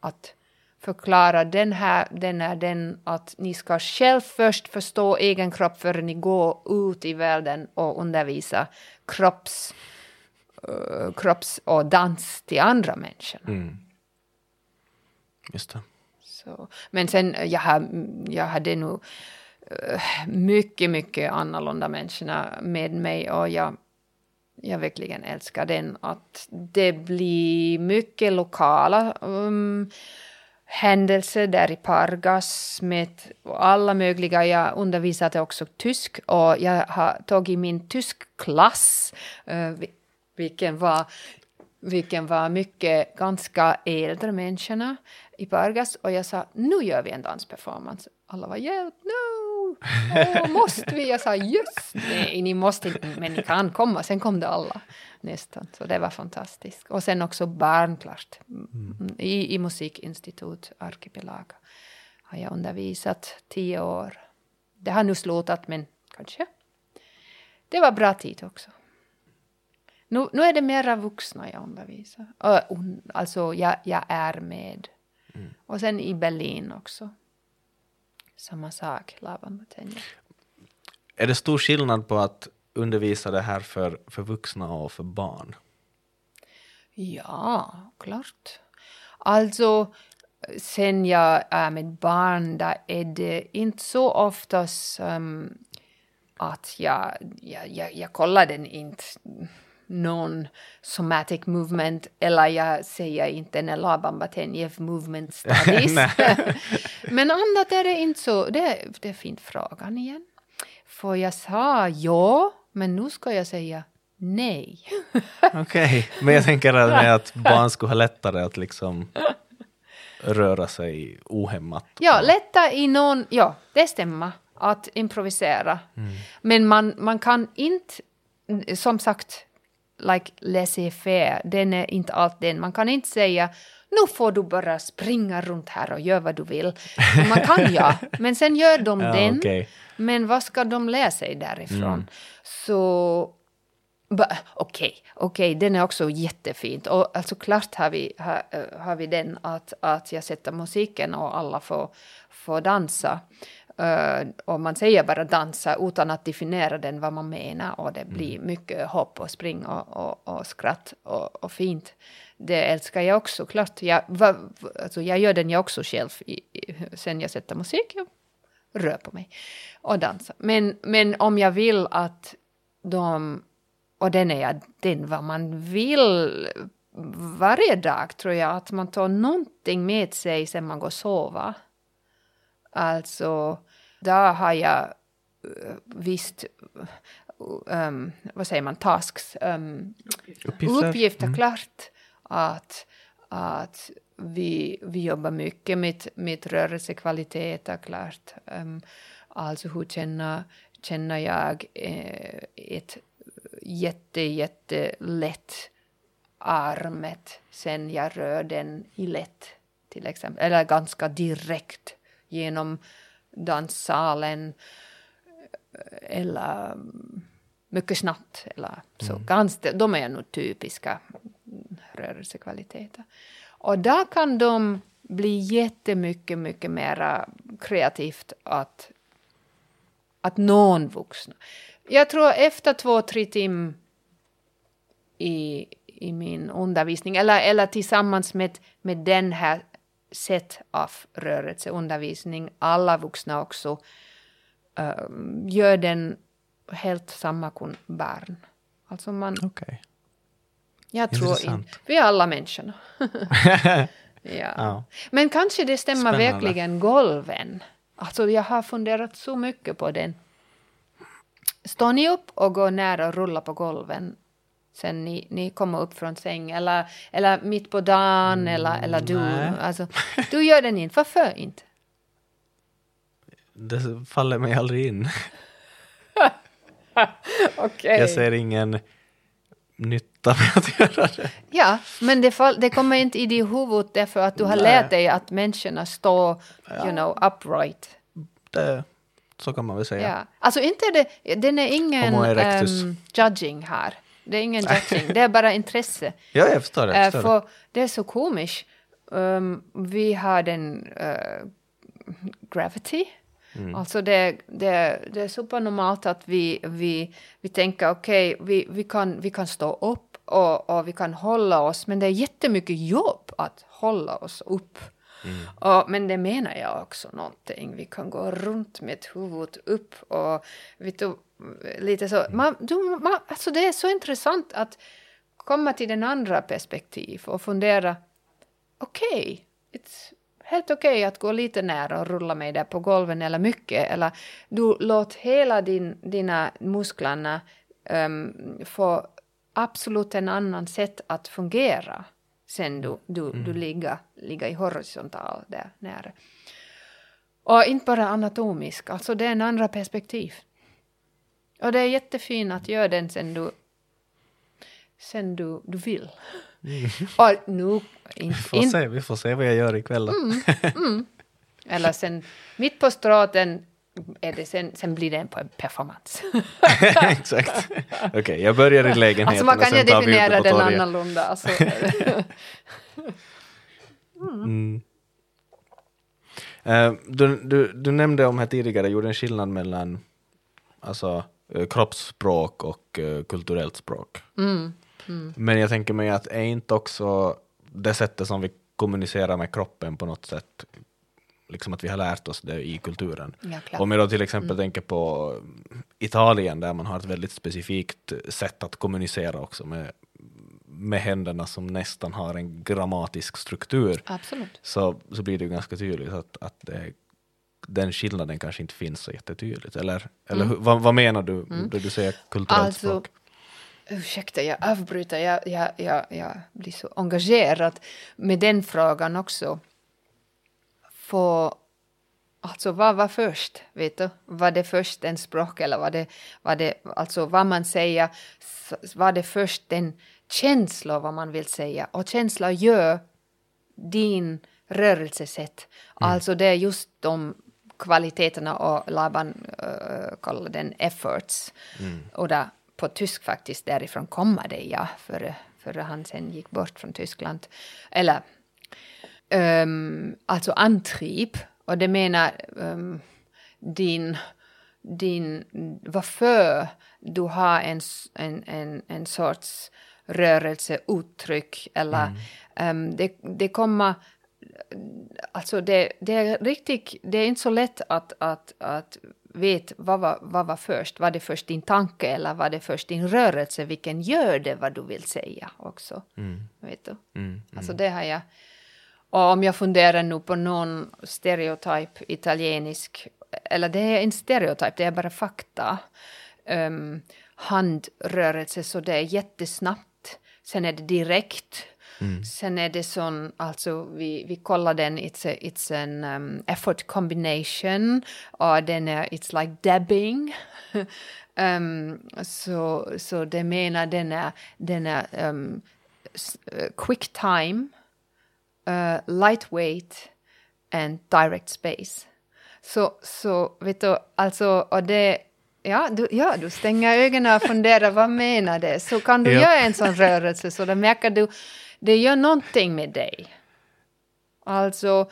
att förklara den här, den är den att ni ska själv först förstå egen kropp före ni går ut i världen och undervisa kropps, eh, kropps och dans till andra människor. Just det. Så, men sen, eh, jag, har, jag hade nog eh, mycket, mycket annorlunda människorna med mig och jag, jag verkligen älskar den. Att det blir mycket lokala um, händelser där i Pargas med alla möjliga. Jag undervisade också tysk och jag har tagit min tyskklass, uh, vilken var vilken var mycket ganska äldre människorna i Pargas och jag sa nu gör vi en dansperformance. Alla var hjälp, no! Åh, måste vi? Jag sa just nej, ni måste inte, men ni kan komma. Sen kom det alla nästan, så det var fantastiskt. Och sen också barn, klart. Mm, I, i musikinstitut, Arkipelag, har jag undervisat tio år. Det har nu slutat, men kanske. Det var bra tid också. Nu, nu är det mera vuxna jag undervisar. Alltså jag, jag är med. Och sen i Berlin också. Samma sak, Laban Matenja. Är det stor skillnad på att undervisa det här för, för vuxna och för barn? Ja, klart. Alltså, sen jag är med barn, där är det inte så oftast um, att jag, jag, jag, jag kollar den inte någon somatic movement eller jag säger inte en Laban Batenjev movement studies. Men annat är det inte så. Det, det är fint frågan igen. För jag sa ja, men nu ska jag säga nej. Okej, men jag tänker att, med att barn skulle ha lättare att liksom röra sig ohämmat. Ja, lätta i någon... Ja, det stämmer. Att improvisera. Men man, man kan inte... Som sagt, like laissez-faire, den är inte allt den. Man kan inte säga nu får du bara springa runt här och göra vad du vill. Man kan ja, men sen gör de Ja, den. okej. Men vad ska de lära sig därifrån? Så Ba- Okej, okej, den är också jättefint. Och alltså klart har vi, har, har vi den att, att jag sätter musiken och alla får, får dansa. Eh, och man säger bara dansa utan att definiera den vad man menar och det blir mycket hopp och spring och, och, och skratt och, och fint. Det älskar jag också, klart. Jag, va, alltså jag gör den jag också själv i, i, sen jag sätter musik. Jag rör på mig och dansar. Men, men om jag vill att de och den är jag, den vad man vill varje dag tror jag, att man tar någonting med sig sen man går och sova. Alltså, där har jag uh, visst, um, vad säger man, tasks, um, Uppgifter. uppgifter klart. Att, att vi, vi jobbar mycket med, med rörelsekvaliteter, klart. Um, alltså hur känner, känner jag eh, ett jätte, jätte lätt armet sen jag rör den i lätt till exempel, eller ganska direkt genom danssalen eller mm, mycket snabbt eller så. Ganska, de är nog typiska rörelsekvaliteter. Och där kan de bli jättemycket, mycket mera kreativt att, att någon vuxna. Jag tror efter två, tre timmar i, i min undervisning, eller, eller tillsammans med, med den här sätt av rörelseundervisning, alla vuxna också, uh, gör den helt samma som barn. Alltså man... Okay. Jag tror inte. Vi är alla människorna. ja. ja. Men kanske det stämmer Spännande. verkligen golven. Alltså jag har funderat så mycket på den. Står ni upp och går nära och rullar på golven sen ni, ni kommer upp från säng eller, eller mitt på dagen mm, eller, eller du? Alltså, du gör den inte. Varför inte? Det faller mig aldrig in. okay. Jag ser ingen nytta med att göra det. Ja, men det, fall, det kommer inte i ditt huvud därför att du har Nej. lärt dig att människorna står, ja. you know, upright. Det, så kan man väl säga. Ja. Alltså inte det, den är ingen um, judging här. Det är ingen judging, det är bara intresse. Ja, jag förstår det. Jag förstår uh, för det är så komiskt. Um, vi har den uh, gravity. Mm. Alltså det, det, det är supernormalt att vi, vi, vi tänker okej, okay, vi, vi, kan, vi kan stå upp och, och vi kan hålla oss, men det är jättemycket jobb att hålla oss upp. Mm. Och, men det menar jag också någonting. Vi kan gå runt med huvudet upp och vet du, lite så. Man, du, man, alltså det är så intressant att komma till den andra perspektiv och fundera. Okej, okay, helt okej okay att gå lite nära och rulla mig där på golven eller mycket. Eller du låt hela din, dina musklerna um, få absolut en annan sätt att fungera sen du, du, mm. du ligger, ligger i horisontal där nere. Och inte bara anatomisk, alltså det är en andra perspektiv. Och det är jättefint att göra den sen du, sen du, du vill. Mm. Och nu... In, vi, får in, se, vi får se vad jag gör ikväll då. Mm, mm. Eller sen mitt på stråten är det sen, sen blir det en performance. Exakt. Okej, okay, jag börjar i lägenheten alltså man kan ju definiera den annorlunda. Alltså. mm. Uh, du, du, du nämnde om här tidigare, gjorde en skillnad mellan alltså, kroppsspråk och uh, kulturellt språk. Mm. Mm. Men jag tänker mig att är inte också det sättet som vi kommunicerar med kroppen på något sätt liksom att vi har lärt oss det i kulturen. Ja, Om jag då till exempel mm. tänker på Italien där man har ett väldigt specifikt sätt att kommunicera också med, med händerna som nästan har en grammatisk struktur. Absolut. Så, så blir det ganska tydligt att, att det, den skillnaden kanske inte finns så jättetydligt. Eller, eller mm. vad, vad, menar du mm. när du säger kulturellt alltså, språk? Ursäkta, jag avbryter. Jag, jag, jag, jag blir så engagerad med den frågan också få... Alltså vad var först? Vet du? Var det först en språk eller var det, var det alltså vad man säger, var det först en känsla vad man vill säga? Och känsla gör din rörelsesätt. Mm. Alltså det är just de kvaliteterna och Laban uh, kallar den efforts. Mm. Och där, på tysk faktiskt, därifrån kommer det ja, före, före han sen gick bort från Tyskland. Eller um, alltså antrieb. Och det menar um, din, din, varför du har en, en, en, en sorts rörelseuttryck eller mm. um, det, det kommer Alltså det, det är riktigt, det är inte så lätt att, att, att veta vad var, vad var först. Var det först din tanke eller var det först din rörelse? Vilken gör det vad du vill säga också? Mm. Vet du? Mm, mm. Alltså det har jag och om jag funderar nu på någon stereotyp italienisk, eller det är en stereotyp, det är bara fakta. Um, handrörelse, så det är jättesnabbt. Sen är det direkt. Mm. Sen är det sån, alltså vi, vi kollar den, it's, a, it's an um, effort combination. Och den är, it's like dabbing. um, så, så det menar den är, den är um, quick time uh, lightweight and direct space. Så, så vet du, alltså, och det, ja du, ja, du stänger ögonen och funderar vad menar det? Så kan du ja. göra en sån rörelse så då märker du, det gör någonting med dig. Alltså,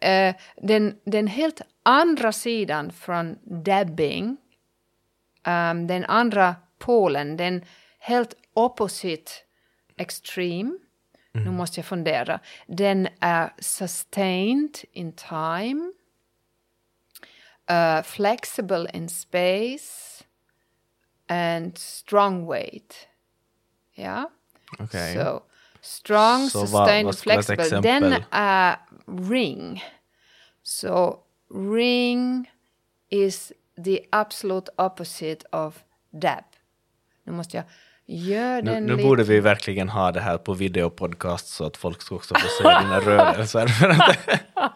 eh, den, den helt andra sidan från dabbing, um, den andra polen, den helt opposite extreme, nu måste jag fundera, den är sustained in time, uh, flexible in space and strong weight. Ja, Okej. så strong, Så sustained, vad flexible. Den är ring. Så ring is the absolute opposite of dab. Nu måste jag göra Nu, den nu lite. borde vi verkligen ha det här på videopodcast så att folk ska också få se dina rörelser.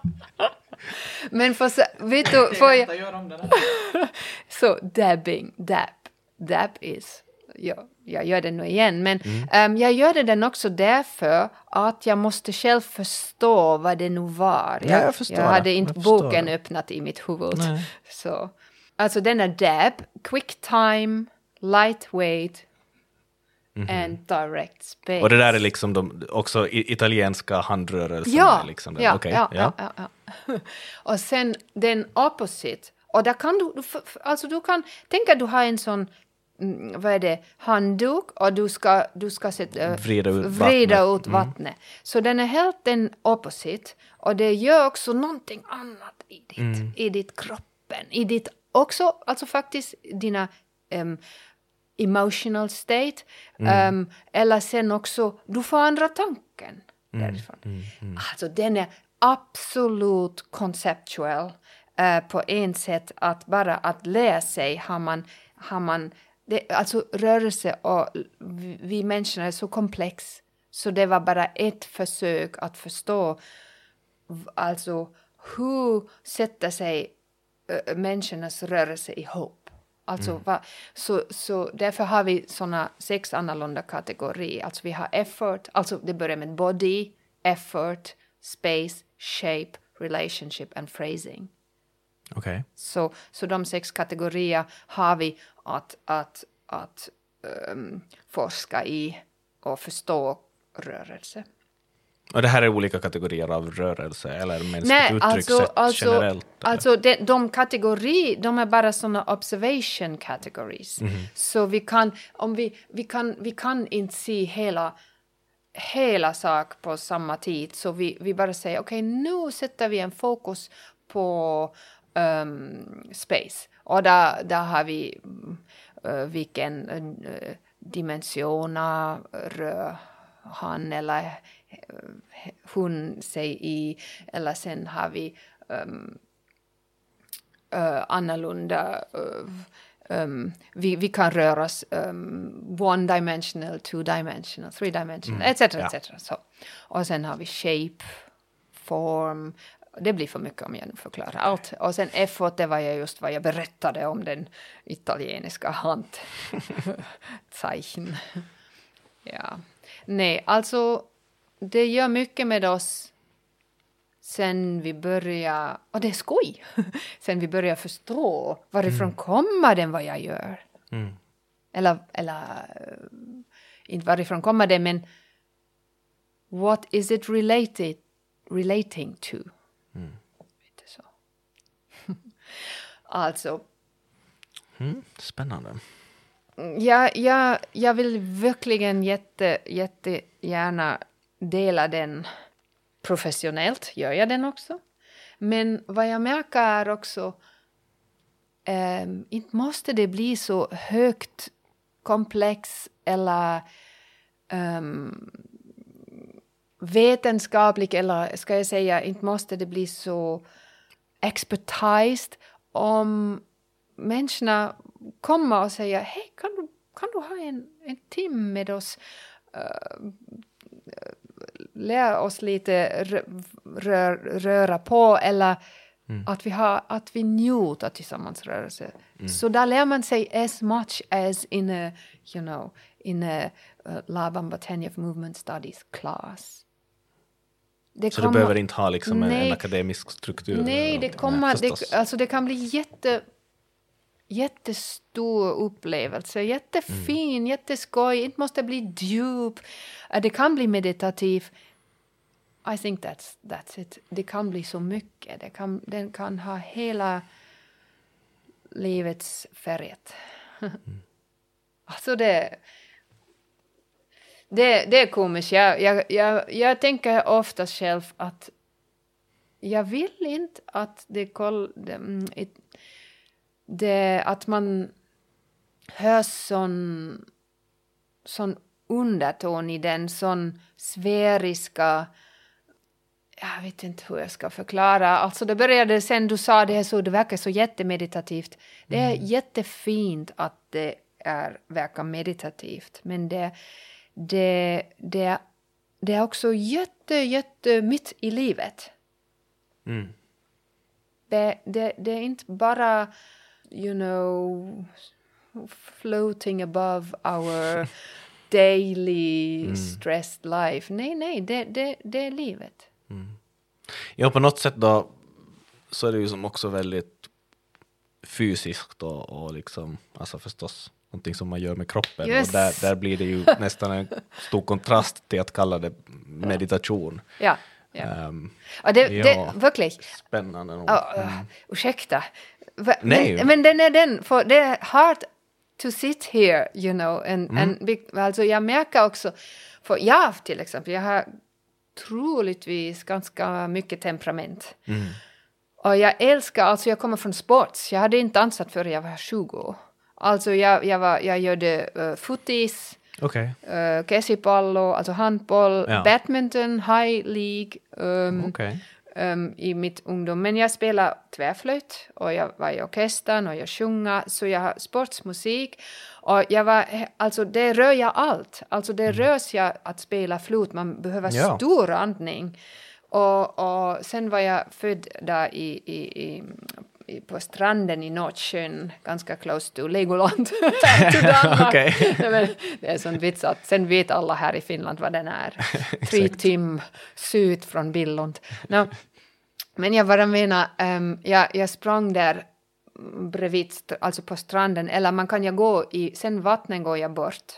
Men för, så- vet du, får jag... Så dabbing, dab. Dab is... Ja, jag gör det nu igen, men Mm. ehm, jag gör det den också därför att jag måste själv förstå vad det nu var. Ja, jag förstår jag det. hade inte Jag boken öppnat i mitt huvud. Nej. Så, alltså den är dab, quick time, lightweight and direct space. Och det där är liksom de, också italienska handrörelser. Ja, liksom ja, Okej, ja, ja. ja, ja. Och sen den opposite. Och där kan du, alltså du kan, tänk att du har en sån, mm, vad är det, handduk och du ska, du ska sätta, Vrida ut vrida vattnet. ut vattnet. Så den är helt den opposite. Och det gör också någonting annat i ditt, Mm. i ditt kroppen, i ditt, också, alltså faktiskt dina em, emotional state. em, eller sen också, du får andra tanken därifrån. Alltså den är absolut conceptual eh, på en sätt att bara att lära sig har man, har man det, alltså rörelse och vi, människor är så komplex så det var bara ett försök att förstå alltså hur sätter sig äh, människornas rörelse ihop. Alltså, va, så, så därför har vi såna sex annorlunda kategorier. Alltså vi har effort, alltså det börjar med body, effort, space, shape, relationship and phrasing. Okej. Så, så de sex kategorier har vi att, att, att ehm, forska i och förstå rörelse. Och det här är olika kategorier av rörelse eller mänskligt Nej, uttryckssätt alltså, alltså, generellt? eller? alltså de, de kategori, de är bara såna observation categories. Mhm. Så vi kan, om vi, vi kan, vi kan inte se hela, hela sak på samma tid, så vi, vi bara säger okej, nu sätter vi en fokus på ehm, space. Och där, där har vi mm, eh, vilken uh, dimension rör han eller eh, hon sig i, eller sen har vi um, uh, annorlunda uh, um, vi, vi kan röra oss um, one dimensional, two dimensional, three dimensional, etc. ja. etc. Så. Och sen har vi shape, form, det blir för mycket om jag nu förklarar allt. Och sen effort, det var jag just vad jag berättade om den italieniska handzeichen. ja. Nej, alltså det gör mycket med oss sen vi börjar, och det är skoj, sen vi börjar förstå varifrån kommer den vad jag gör. Eller, eller eh, inte varifrån kommer det, men what is it related, relating to? Lite så. Alltså, Mm, spännande. jag, jag, jag vill verkligen jätte, jättegärna dela den professionellt, gör jag den också. Men vad jag märker är också, um, inte måste det bli så högt komplex eller um, vetenskaplig eller ska jag säga, inte måste det bli så expertised om människorna kommer och säger hej, kan du, kan du ha en, en timme med oss? Uh, lära oss lite rö, rör, röra på eller att vi har att vi njuter tillsammans rörelse. Så där lär man sig as much as in a, you know, in a uh, Laban Batenjev Movement Studies class. Så det behöver inte ha liksom en, Nej. en akademisk struktur? Nej, det kommer, det, alltså det kan bli jätte, jättestor upplevelse, jättefin, Mm. jätteskoj, inte måste bli djup, Eh, det kan bli meditativ. I think that's, that's it. Det kan bli så mycket. Det kan, den kan ha hela livets färget. alltså det... Det, det är komiskt. Jag, jag, jag, jag tänker ofta själv att jag vill inte att det, koll, det, mm, det att man hör sån, sån underton i den, sån sfäriska jag vet inte hur jag ska förklara. Alltså det började sen du sa det här så, det verkar så jättemeditativt. Det är mm. jättefint att det är, verkar meditativt, men det, det, det, det är också jätte, jätte mitt i livet. Mm. Det, det, det är inte bara, you know, floating above our daily mm. stressed life. Nej, nej, det, det, det är livet. Mm. Ja, på något sätt då så är det ju som också väldigt fysiskt och, och liksom, alltså förstås någonting som man gör med kroppen yes. och där, där blir det ju nästan en stor kontrast till att kalla det meditation. Ja. Ja. Um, och det, ja, det, verkligen. Spännande nog. Oh, mm. Ursäkta. Nej. Men, men den är den, för det är hard to sit here, you know. And, mm. and, alltså jag märker också, för jag till exempel, jag har troligtvis ganska mycket temperament. Mm. Och jag älskar, alltså jag kommer från sports, jag hade inte dansat förrän jag var 20. Alltså jag, jag, var, jag gjorde uh, fotis, okay. uh, eh, käsipallo, alltså handboll, ja. badminton, high League um, okay. um, i mitt ungdom. Men jag spelade tvärflöjt och jag var i orkestern och jag sjunger, så jag har sportsmusik. Och jag var, alltså det rör jag allt. Alltså det mm. rörs jag att spela flot, man behöver ja. stor andning. Och, och sen var jag född där i, i, i på stranden i Nordsjön, ganska close to Legoland. okay. det är sån vits att sen vet alla här i Finland vad den är. Tre tim syd från Billund. No, men jag bara menar, um, jag, jag sprang där bredvid, alltså på stranden, eller man kan ju gå i, sen vattnet går jag bort.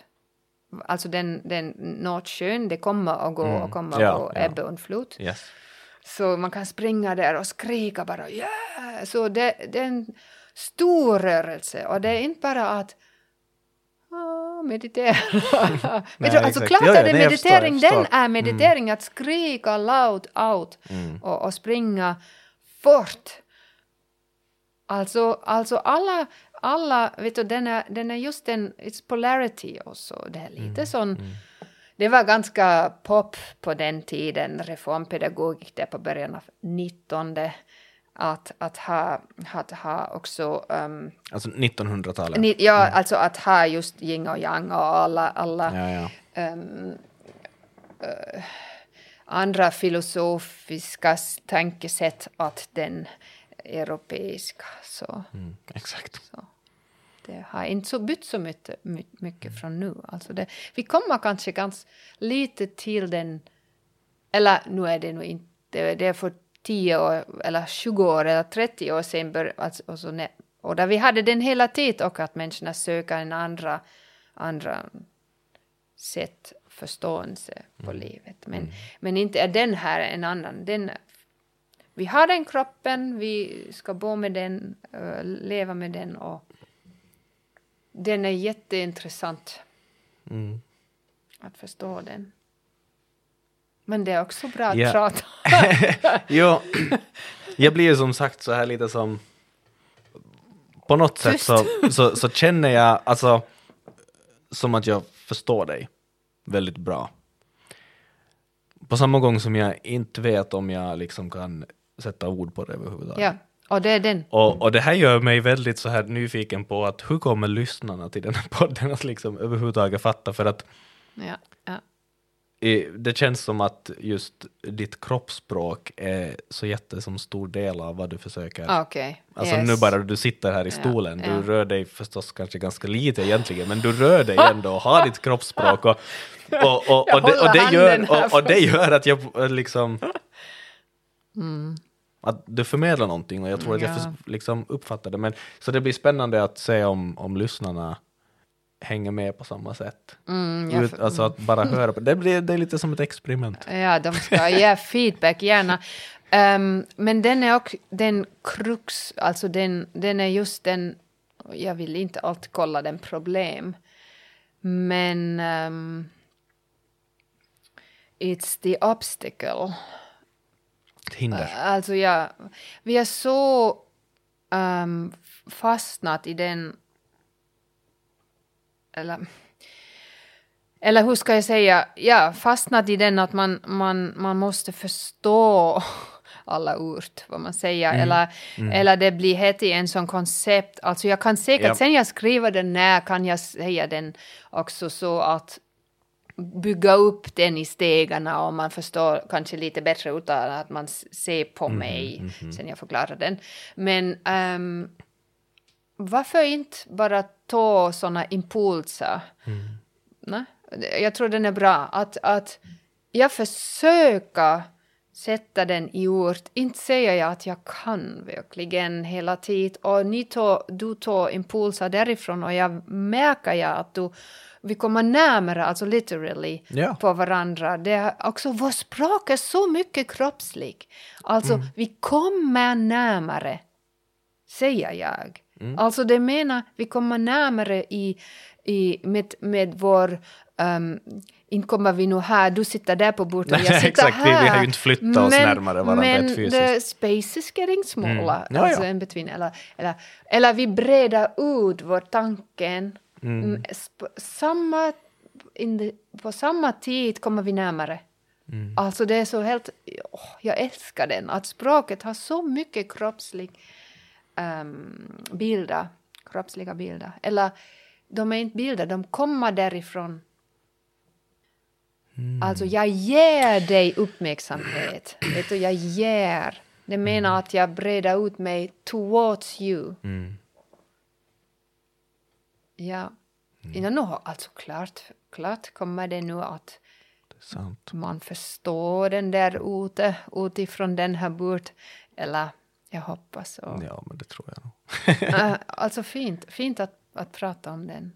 Alltså den, den Nordsjön, det kommer att gå mm. och kommer ja, att gå ja. ebbe och flod. Yes. Så man kan springa där och skrika bara yeah! Så det, det är en stor rörelse och det är inte bara att ah, meditera. nej, alltså klart är det nej, meditering, förstår, den är meditering, mm. att skrika loud out mm. och, och springa fort. Alltså, alltså alla, alla vet du, den är, den är just en, it's polarity också, det är lite mm. sån mm det var ganska pop på den tiden, reformpedagogik där på början av 19 att, att, ha, att ha också... Um, alltså 1900-talet? Ni, ja, mm. alltså att ha just yin och yang och alla, alla ja, ja. Um, uh, andra filosofiska tankesätt att den europeiska. Så, mm, exakt. Så det har inte så bytt så mycket, mycket från nu. Alltså det, vi kommer kanske ganska lite till den, eller nu är det nog inte, det är för 10 år, eller 20 år eller 30 år sedan, bör, alltså, och, så, och där vi hade den hela tiden och att människorna söker en andra, andra sätt förståelse på mm. livet. Men, mm. men inte är den här en annan. Den, vi har den kroppen, vi ska bo med den, uh, leva med den och den är jätteintressant mm. att förstå den. Men det är också bra att ja. prata. jo, jag blir som sagt så här lite som på något sätt så, så, så, känner jag alltså som att jag förstår dig väldigt bra. På samma gång som jag inte vet om jag liksom kan sätta ord på det överhuvudtaget. Ja. Och det är den. Och, och det här gör mig väldigt så här nyfiken på att hur kommer lyssnarna till den här podden att liksom överhuvudtaget fatta för att ja, ja. det känns som att just ditt kroppsspråk är så jätte som stor del av vad du försöker. Ah, okay. Alltså yes. nu bara du sitter här i stolen, ja, du rör dig förstås kanske ganska lite egentligen, men du rör dig ändå och har ditt kroppsspråk och, och, och, och, det, och, det, gör, och, och det gör att jag liksom mm att du förmedlar någonting och jag tror ja. att jag för, liksom uppfattar det. Men, så det blir spännande att se om, om lyssnarna hänger med på samma sätt. Mm, Ut, alltså att bara höra på, det, blir, det är lite som ett experiment. Ja, de ska ge feedback gärna. Ehm, men den är också den krux, alltså den, den är just den, jag vill inte alltid kolla den problem, men ehm, it's the obstacle. Hinder. Alltså ja, vi är så ehm, fastnat i den, eller, eller hur ska jag säga, ja, fastnat i den att man, man, man måste förstå alla ord, vad man säger, eller, eller det blir helt i en sån koncept, alltså jag kan säkert, Ja. sen jag skriver den när kan jag säga den också så att bygga upp den i stegarna och man förstår kanske lite bättre utan att man ser på mig sen jag förklarar den. Men ehm, varför inte bara ta såna impulser? Nej, det- jag tror den är bra. Att, att jag försöker sätta den i ord. Inte säger jag att jag kan verkligen hela tiden. Och ni tar, du tar impulser därifrån och jag märker jag att du, vi kommer närmare, alltså literally, Ja. på varandra. Det är också, vårt språk är så mycket kroppsligt. Alltså, vi kommer närmare säger jag. Alltså det menar, vi kommer närmare i, i, med, med vår... Um, inte kommer vi nu här, du sitter där på bordet och jag sitter exakt, vi- vi här. har ju inte flyttat oss närmare varandra Men fysiskt. the space is getting smaller. Ja, alltså ja. in between. Eller, eller, eller vi breder ut vår tanken. Mm, sp- Samma, the, på samma tid kommer vi närmare. Alltså det är så helt... åh, jag älskar den. Att språket har så mycket kroppslig um, bilder. Kroppsliga bilder. Eller de är inte bilder, de kommer därifrån. Alltså jag ger dig uppmärksamhet. Vet du, jag ger. Det menar att jag breder ut mig towards you. Mm. Ja. Innan nu alltså klart, klart kommer det nu att Det man förstår den där ute, utifrån den här bort. Eller jag hoppas. Och, Ja, men det tror jag nog. Alltså fint, fint att, att prata om den.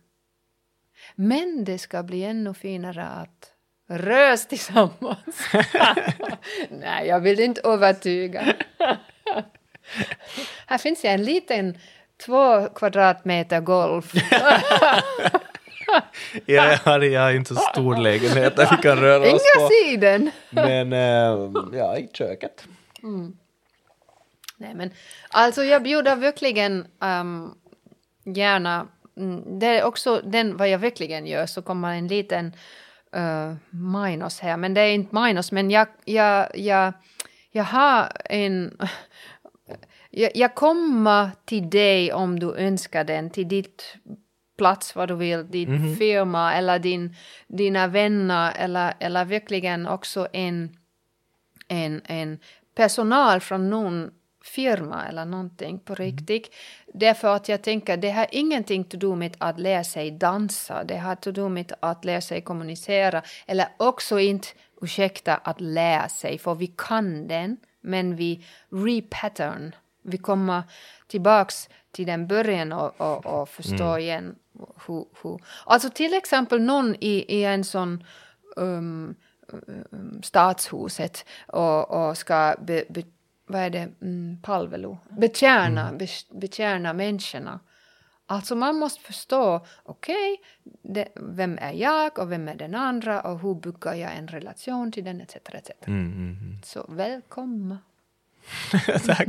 Men det ska bli ännu finare att rös tillsammans. Nej, jag vill inte övertyga. Här finns en liten två kvadratmeter golf. Jag har, jag har inte så stor lägenhet där vi kan röra oss Inga på. siden. Men eh, ja, i köket. Nej, men alltså jag bjuder verkligen um, gärna. Mm, det är också den vad jag verkligen gör så kommer en liten uh, minus här, men det är inte minus, men jag, jag, jag, jag har en jag, jag kommer till dig om du önskar den, till ditt plats vad du vill, din firma eller din, dina vänner eller, eller verkligen också en en, en personal från någon firma eller någonting på riktigt. Därför att jag tänker det har ingenting att göra med att lära sig dansa. Det har att göra med att lära sig kommunicera. Eller också inte, ursäkta, att lära sig. För vi kan den, men vi repattern. Vi kommer tillbaks till den början och, och, och förstår igen hur, hur... Alltså till exempel någon i, i en sån um, um, stadshuset och, och ska be, be, vad är det, mm, palvelu, betjäna, be, betjäna människorna. Alltså man måste förstå, okej, okay, vem är jag och vem är den andra och hur bygger jag en relation till den etc. etc. Mm, mm, mm. Så välkomna. Tack.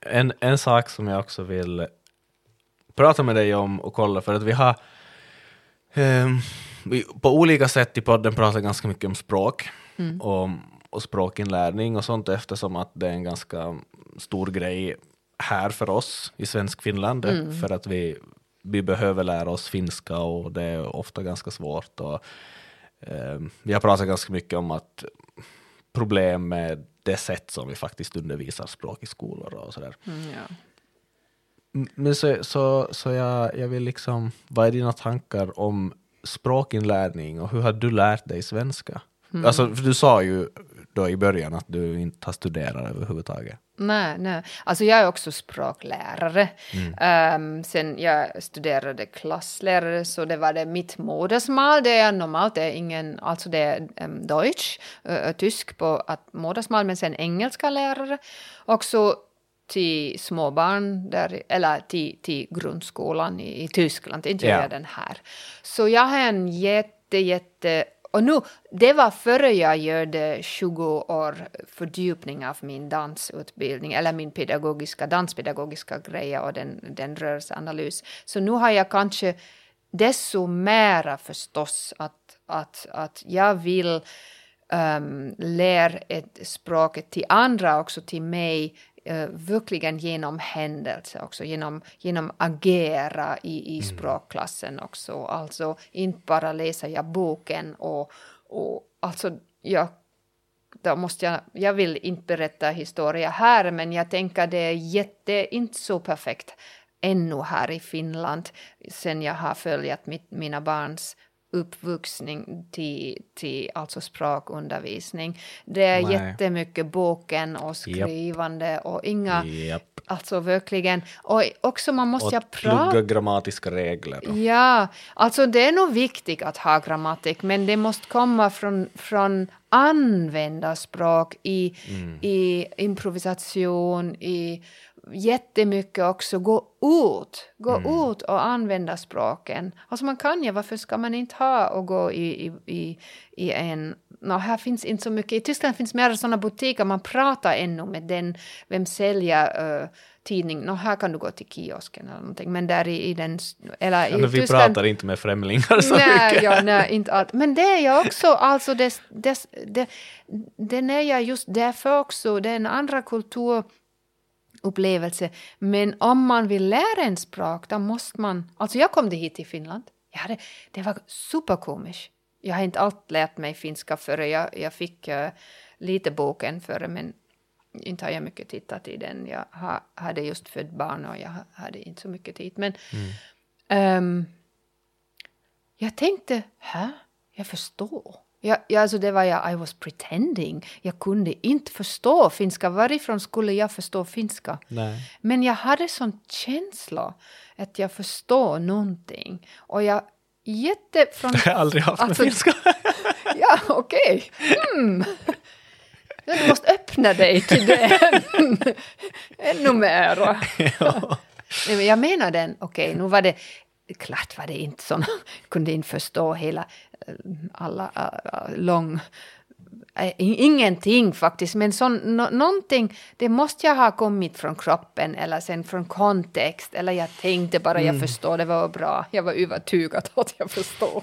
En, en sak som jag också vill prata med dig om och kolla, för att vi har ehm, vi, på olika sätt i podden pratat ganska mycket om språk och, och språkinlärning och sånt eftersom att det är en ganska stor grej här för oss i svensk Finland för att vi, vi behöver lära oss finska och det är ofta ganska svårt. Och, vi har pratat ganska mycket om att problem med det sätt som vi faktiskt undervisar språk i skolor och sådär. Mm, ja. Men så, så, så jag, jag vill liksom, vad är dina tankar om språkinlärning och hur har du lärt dig svenska? Alltså, för du sa ju då i början att du inte har studerat överhuvudtaget. Nej, nej. Alltså jag är också språklärare. Um, sen jag studerade klasslärare så det var det mitt modersmål. Det är normalt, det är ingen, alltså det är um, Deutsch, uh, tysk på att modersmål, men sen engelska lärare. Också till småbarn, där, eller till, till grundskolan i, i Tyskland, inte jag den här. Så jag har en jätte, jätte och nu, det var före jag gjorde 20 år fördjupning av min dansutbildning, eller min pedagogiska, danspedagogiska grejer och den, den rörelseanalys. Så nu har jag kanske desto mera förstås att, att, att jag vill um, lära ett språket till andra, också till mig, uh, verkligen genom händelse också, genom, genom agera i, i språkklassen också. Alltså inte bara läsa jag boken och, och alltså jag då måste jag, jag vill inte berätta historia här, men jag tänker det är jätte, inte så perfekt ännu här i Finland, sen jag har följt mitt, mina barns uppvuxning till, till alltså språkundervisning. Det är Nej. jättemycket boken och skrivande och inga, Japp. alltså verkligen, och också man måste Och prata plugga grammatiska regler. och- Ja, alltså det är nog viktigt att ha grammatik, men det måste komma från, från användarspråk i, i improvisation, i jättemycket också. Gå ut, gå ut och använda språken. Alltså man kan ju, varför ska man inte ha och gå i, i, i, en, no, här finns inte så mycket, i Tyskland finns mer sådana butiker, man pratar ännu med den, vem säljer uh, tidning, no, här kan du gå till kiosken eller någonting, men där i, i den, eller i Ja, vi Tyskland, pratar inte med främlingar så nej, mycket. ja, nej, inte allt. Men det är jag också, alltså det, det, det, den är jag just därför också, det är en kulturupplevelse. Men om man vill lära en språk, då måste man, alltså jag kom hit till Finland, jag hade, det var superkomiskt. Jag har inte allt lärt mig finska före, jag, jag fick uh, lite boken före, men inte har jag mycket tittat i den. Jag ha, hade just fött barn och jag hade inte så mycket tid. Men ehm, jag tänkte, hä? Jag förstår. Jag, jag, alltså det var jag, I was pretending. Jag kunde inte förstå finska. Varifrån skulle jag förstå finska? Nej. Men jag hade sån känsla att jag förstår någonting. Och jag jätte från... Det har jag aldrig haft med Alltså- finska. Ja, okej. Hmm. Du måste öppna dig till det ännu mera. Nej, men jag menar den, okej, nu var det klart var det inte såna, kunde inte förstå hela eh, alla uh, lång Ingenting faktiskt, men sån, no, någonting, det måste jag ha kommit från kroppen eller sen från kontext, eller jag tänkte bara jag förstår, det var bra, jag var övertygad att jag förstår.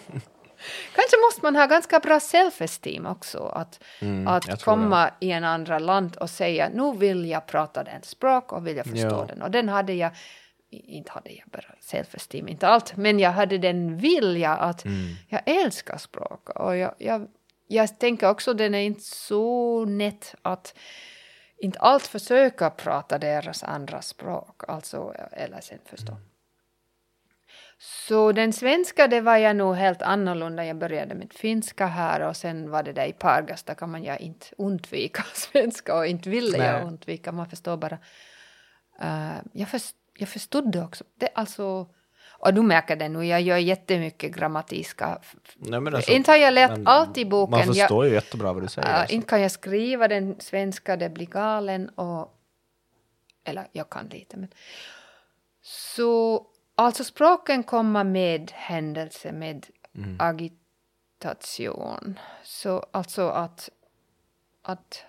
Kanske måste man ha ganska bra self-esteem också, att, Mm, att komma i en andra land och säga nu vill jag prata den språk och vill jag förstå Ja. den. Och den hade jag, inte hade jag bara self-esteem, inte allt, men jag hade den vilja att Mm. jag älskar språk. Och jag, jag, jag tänker också den är inte så nätt att inte allt försöka prata deras andra språk, alltså, eller sen förstå. Mm. Så den svenska, det var jag nog helt annorlunda. Jag började med finska här och sen var det där i Pargas, där kan man ju inte undvika svenska och inte ville Nej. jag undvika, man förstår bara. Uh, jag, först, jag förstod det också. Det, alltså, och du märker det nu, jag gör jättemycket grammatiska... Nej, men alltså, inte har jag lärt allt i boken. Man jag, förstår ju jättebra vad du säger. Uh, alltså. inte kan jag skriva den svenska, det blir galen och... Eller jag kan lite, men... Så alltså språken kommer med händelse, med agitation. Så alltså att... att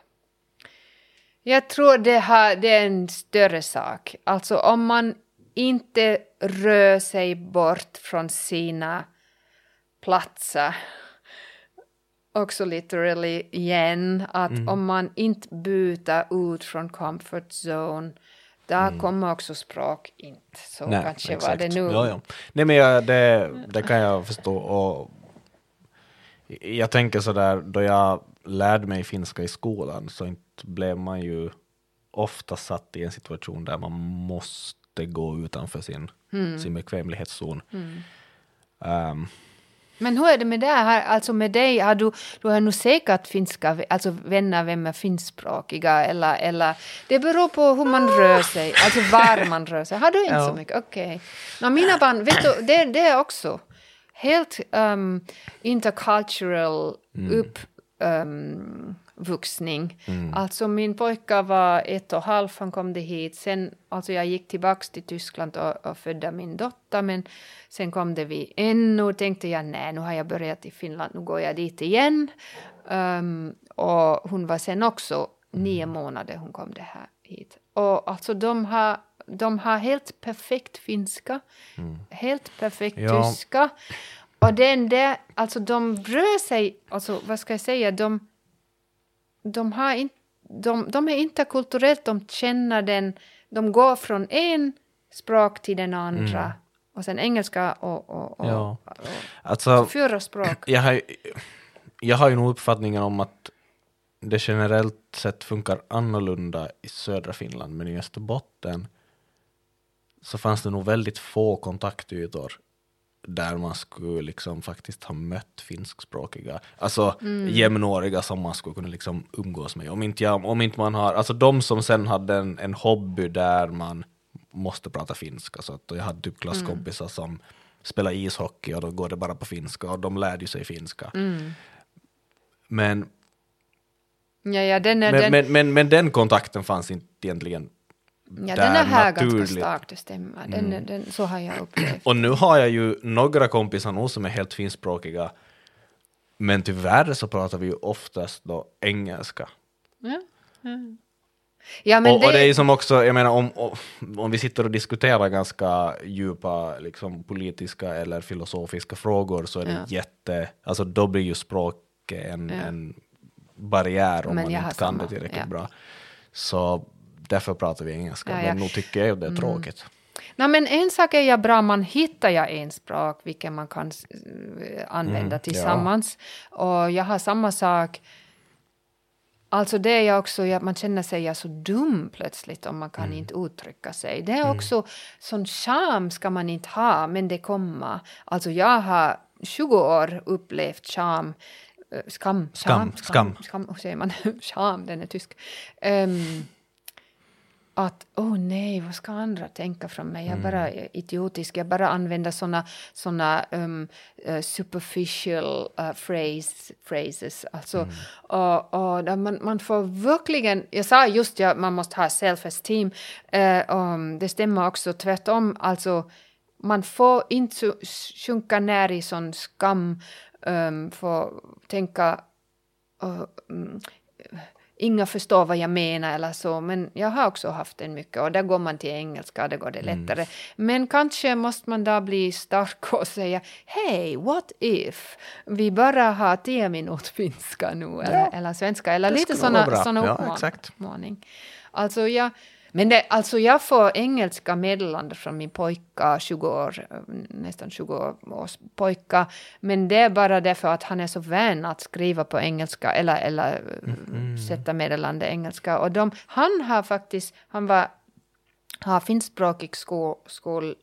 jag tror det, har, det är en större sak. Alltså om man inte rör sig bort från sina platser också literally igen, att om man inte byter ut från comfort zone, där kommer också språk inte. Så Nej, kanske var exakt. det nu. Ja, ja. Nej, men jag, det, det kan jag förstå. Och jag tänker så där, då jag lärde mig finska i skolan så inte blev man ju ofta satt i en situation där man måste gå utanför sin, sin bekvämlighetszon. Ehm, Men hur är det med det här, alltså med dig, har du, du har nog säkert finska, alltså vänner vem är finskspråkiga eller, eller det beror på hur man rör sig, alltså var man rör sig. Har du inte Ja. så mycket? Okej. Okay. mina barn, vet du, det, det är också helt um, intercultural upp, um, vuxning. Alltså min pojke var ett och halvt, han kom det hit. Sen, alltså jag gick tillbaks till Tyskland och, och födde min dotter, men sen kom det vi ännu tänkte jag nej, nu har jag börjat i Finland, nu går jag dit igen. Um, och hon var sen också nio månader, hon kom det här hit. Och alltså de har, de har helt perfekt finska, helt perfekt Ja. tyska. Och den där, alltså de rör sig, alltså vad ska jag säga, de de, har in, de, de är interkulturellt, de känner den, de går från en språk till den andra. Och sen engelska och, och, och, Ja. och, Alltså, fyra språk. jag har, jag har ju nog uppfattningen om att det generellt sett funkar annorlunda i södra Finland, men i Österbotten så fanns det nog väldigt få kontaktytor där man skulle liksom faktiskt ha mött finskspråkiga, alltså jämnåriga som man skulle kunna liksom umgås med. Om inte, jag, om inte man har, alltså de som sen hade en, en hobby där man måste prata finska, så att jag hade typ klasskompisar som spelar ishockey och då går det bara på finska och de lärde ju sig finska. Men, Ja, ja, den men, den, men, men, men den kontakten fanns inte egentligen ja, där den är här ganska naturligt. stark, det stämmer. Den, är- den, så har jag upplevt. Och nu har jag ju några kompisar nog som är helt finskspråkiga, men tyvärr så pratar vi ju oftast då engelska. Ja, ja men och, och det är det, ju som också, jag menar om, om, vi sitter och diskuterar ganska djupa liksom, politiska eller filosofiska frågor så är det Ja. jätte, alltså då blir ju språket en, Ja. en barriär om Men man inte kan samma, det tillräckligt ja. bra. Så därför pratar vi engelska, Ja, ja. men nog tycker jag ju det är tråkigt. Nej, men en sak är ja bra, man hittar ja en språk vilken man kan eh, använda Mm, ja. tillsammans. Och jag har samma sak. Alltså det är jag också, ja, man känner sig ja så dum plötsligt om man kan Mm. inte uttrycka sig. Det är också, sån charm ska man inte ha, men det kommer. Alltså jag har 20 år upplevt charm. eh, Skam, Skam, charm, skam. skam, hur säger man? Charm, den är tysk. Ehm, att åh oh nej, vad ska andra tänka från mig? Jag är bara Mm. idiotisk, jag bara använder såna, såna um, eh, superficial uh, phrase, phrases. Alltså, Mm. och, och man, man får verkligen, jag sa just ja, man måste ha self-esteem, uh, um, det stämmer också tvärtom, alltså man får inte sjunka ner i sån skam, um, får tänka uh, Inga förstår vad jag menar eller så, men jag har också haft den mycket och där går man till engelska, där går det lättare. Men kanske måste man då bli stark och säga hej, what if vi bara har tio minuter finska nu eller, eller svenska eller det lite vara såna, såna Ja, exakt. uppmaning. Alltså jag, men det, alltså jag får engelska meddelanden från min pojke, 20 år, nästan 20 års pojke. Men det är bara därför att han är så van att skriva på engelska eller, eller mm. sätta meddelande engelska. Och de, han har faktiskt, han var, har finskspråkig skol, skol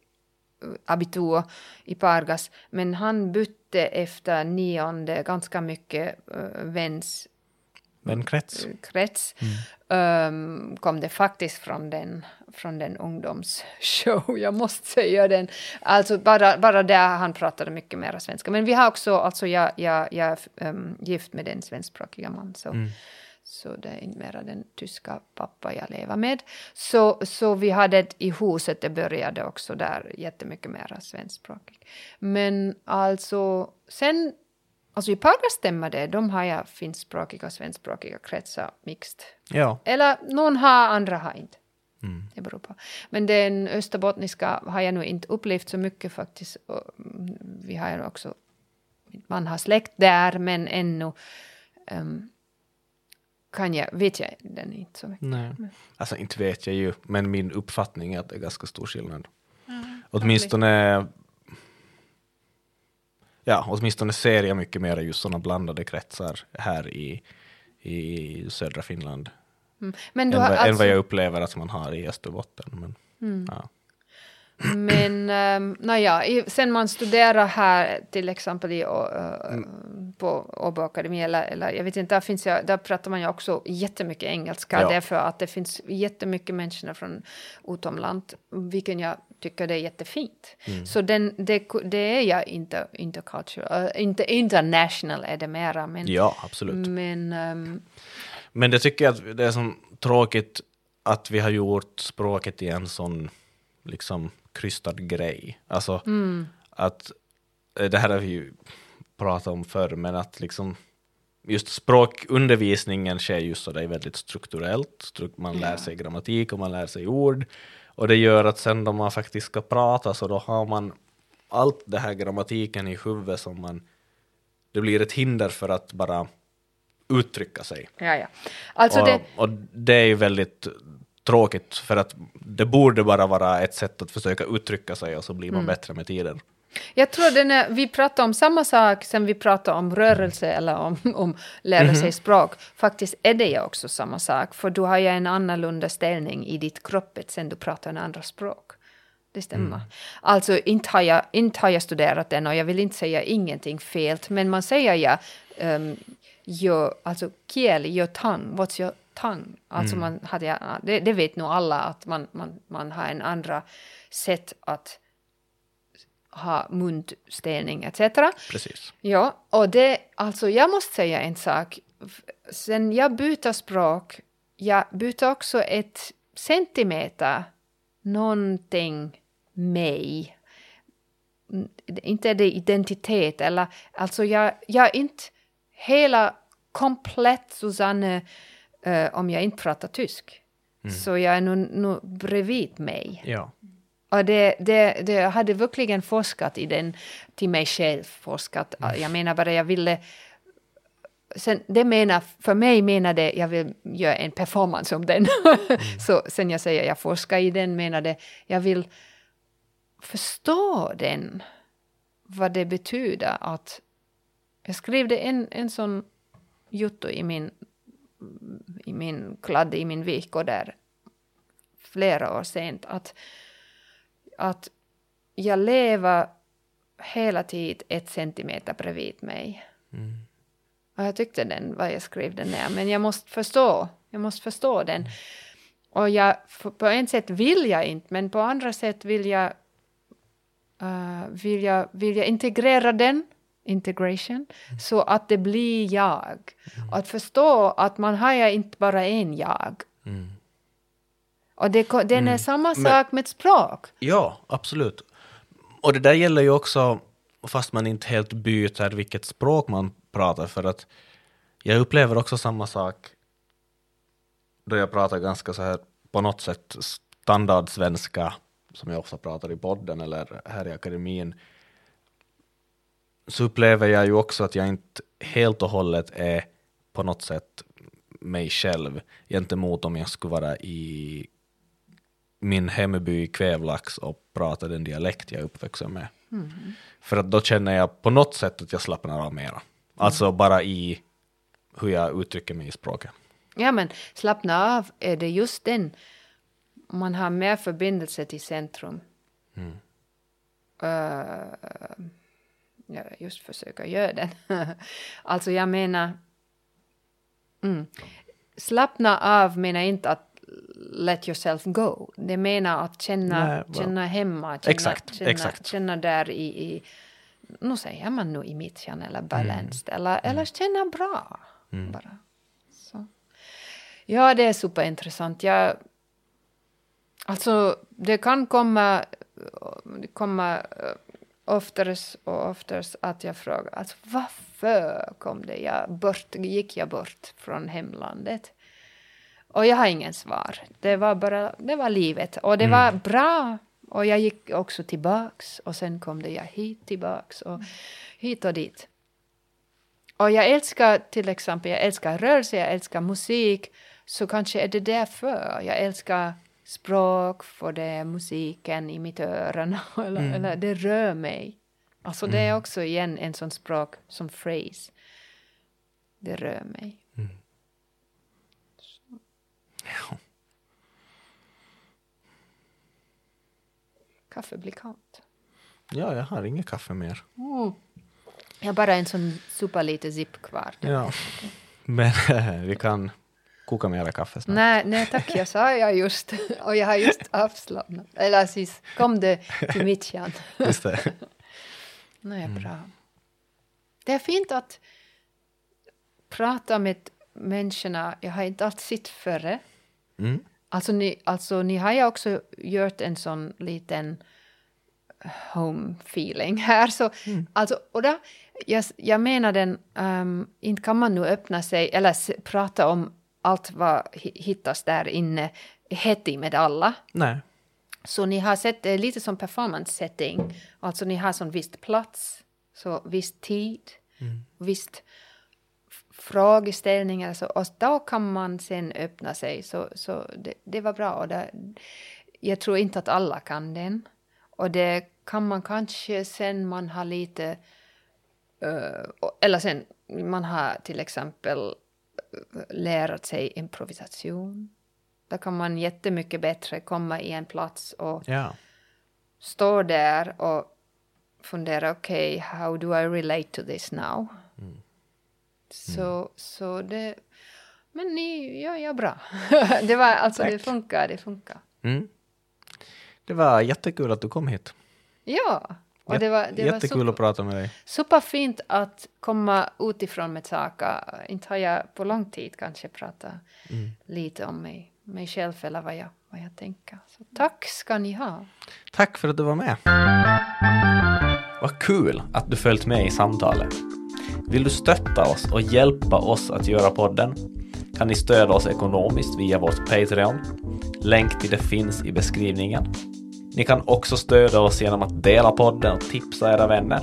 abitur i Pargas, men han bytte efter nionde ganska mycket uh, väns Vänkrets. krets ehm, kom det faktiskt från den, från den ungdomsshow, jag måste säga den. Alltså bara, bara där han pratade mycket mer svenska. Men vi har också, alltså jag, jag, jag är um, gift med en svenskspråkiga man, så, så det är inte mera den tyska pappa jag lever med. Så, så vi hade ett, i huset, det började också där jättemycket mera svenskspråkig. Men alltså sen Alltså i Pargas stämmer det, de har jag finskspråkiga och svenskspråkiga kretsar mixed. Ja. Eller någon har, andra har inte. Det beror på. Men den österbottniska har jag nog inte upplevt så mycket faktiskt. Och, mm, vi har ju också, man har släkt där men ännu ehm, kan jag, vet jag den inte så mycket. Nej. Alltså inte vet jag ju, men min uppfattning är att det är ganska stor skillnad. Åtminstone, ja, åtminstone ser jag mycket mer just sådana blandade kretsar här i, i södra Finland. Mm. Men Än, vad, än alltså, vad jag upplever att man har i Österbotten. Men, ja. Men um, naja, sen man studerar här till exempel i, uh, på Åbo Akademi eller, eller jag vet inte, där, finns jag, där pratar man ju också jättemycket engelska Ja. därför att det finns jättemycket människor från utomland, vilket jag tycker det är jättefint. Så den, det, det är jag inte intercultural, uh, inte international är det mera, men, Ja, absolut. men um, Men det tycker jag att det är som tråkigt att vi har gjort språket till en sån liksom krystad grej. Alltså att, eh, det här har vi ju pratat om förr, men att liksom just språkundervisningen sker just så det är väldigt strukturellt. Stru- Man lär sig grammatik och man lär sig ord. Och det gör att sen då man faktiskt ska prata så då har man allt det här grammatiken i huvudet som man, det blir ett hinder för att bara uttrycka sig. ja, ja. Alltså och, det, och det är ju väldigt tråkigt för att det borde bara vara ett sätt att försöka uttrycka sig och så blir man Mm. bättre med tiden. Jag tror är, vi pratar om samma sak som vi pratar om rörelse eller om, om lära Mhm. sig språk. Faktiskt är det ju också samma sak, för du har ju en annorlunda ställning i ditt kroppet sen du pratar en andra språk. Det stämmer. Mm. Alltså, inte har, jag, inte har jag studerat den och jag vill inte säga ingenting fel, men man säger ja, um, your, alltså kieli, your tongue, what's your tongue? Alltså man hade, det, det vet nog alla att man, man, man har en andra sätt att ha munställning etc. Precis. Ja, och det, alltså jag måste säga en sak. Sen jag byter språk, jag byter också ett centimeter någonting mig. Mm, Inte det identitet eller, alltså jag, jag är inte hela komplett Susanne eh, om jag inte pratar tysk. Så jag är nog nog bredvid mig. Ja. Och det, det, det jag hade verkligen forskat i den till mig själv. Forskat. Jag menar bara jag ville... Sen, det menar, för mig menar det jag vill göra en performance om den. Så sen jag säger jag forskar i den menar det jag vill förstå den. Vad det betyder att... Jag skrev det en, en sån jotto i min, i min kladd i min vik där flera år sent att att jag lever hela tiden ett centimeter bredvid mig. Och jag tyckte den, vad jag skrev den ner, men jag måste förstå, jag måste förstå den. Och jag, på ett sätt vill jag inte, men på andra sätt vill jag, eh, vill jag, vill jag integrera den, integration, så att det blir jag. Och att förstå att man har inte bara en jag. Och det, den är samma sak med ett språk. ja, absolut. Och det där gäller ju också, fast man inte helt byter vilket språk man pratar, för att jag upplever också samma sak då jag pratar ganska så här på något sätt standardsvenska, som jag ofta pratar i podden eller här i akademin, så upplever jag ju också att jag inte helt och hållet är på något sätt mig själv gentemot om jag skulle vara i min hemby Kvävlax och prata den dialekt jag är uppvuxen med. För att då känner jag på något sätt att jag slappnar av mera. Alltså bara i hur jag uttrycker mig i språket. Ja, men slappna av är det just den. Man har mer förbindelse till centrum. Uh, jag just försöker göra den. alltså jag menar... Mm. Slappna av menar inte att let yourself go. Det menar att känna, Nej, va- känna hemma. Känna, Exakt, känna, exakt. känna där i, i nu säger man nu i mittjan eller balanced eller, eller känna bra. Bara. Så. Ja, det är superintressant. Jag, alltså, det kan komma, komma eh, oftare och oftare att jag frågar alltså, varför kom det jag bort, gick jag bort från hemlandet? Och jag har ingen svar. Det var bara, det var livet. Och det var bra. Och jag gick också tillbaks. Och sen kom det jag hit tillbaks. Och hit och dit. Och jag älskar till exempel, jag älskar rörelse, jag älskar musik. Så kanske är det därför. Jag älskar språk, för det är musiken i mitt öron. Eller, eller det rör mig. Alltså det är också igen en sån språk som phrase. Det rör mig. Kaffe blir kallt. Ja, jag har inget kaffe mer. Jag har bara en sån superliten zipp kvar. Ja. Men vi kan koka mera kaffe snart. Nej, nej tack, jag sa jag just. Och jag har just avslappnat. Eller sist kom det till mitt kärn. Just det. Nej, bra. Det är fint att prata med människorna. Jag har inte alltid sett före. Mm. Alltså ni, alltså ni har ju också gjort en sån liten home feeling här. Så, alltså, och där, jag, jag menar den, um, inte kan man nu öppna sig eller s- prata om allt vad hi- hittas där inne hett i med alla. Nej. Så ni har sett det lite som performance setting. Alltså ni har sån visst plats, så viss tid, visst f- frågeställningar. Så, och då kan man sen öppna sig. Så, så det, det var bra. Och det, jag tror inte att alla kan den. Och det kan man kanske sen man har lite... och- eller sen man har till exempel eh, lärt sig improvisation. Då kan man jättemycket bättre komma i en plats och Ja. stå där och fundera, okej, how do I relate to this now? Så, så det... Men ni gör ja, bra. det var alltså, det funkar, det funkar. Mm. Det var jättekul att du kom hit. Ja, och det var, det var Jättekul super, att prata med dig. superfint att komma utifrån med saker. Inte har jag på lång tid kanske pratat lite om mig, mig själv eller vad jag, vad jag tänker. Så tack ska ni ha. Tack för att du var med. Vad kul att du följt med i samtalet. Vill du stötta oss och hjälpa oss att göra podden? Kan ni stödja oss ekonomiskt via vårt Patreon. Länk till det finns i beskrivningen. Ni kan också stödja oss genom att dela podden och tipsa era vänner.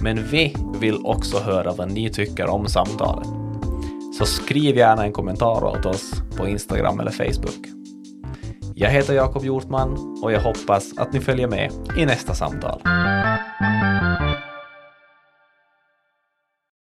Men vi vill också höra vad ni tycker om samtalet. Så skriv gärna en kommentar åt oss på Instagram eller Facebook. Jag heter Jakob Hjortman och jag hoppas att ni följer med i nästa samtal.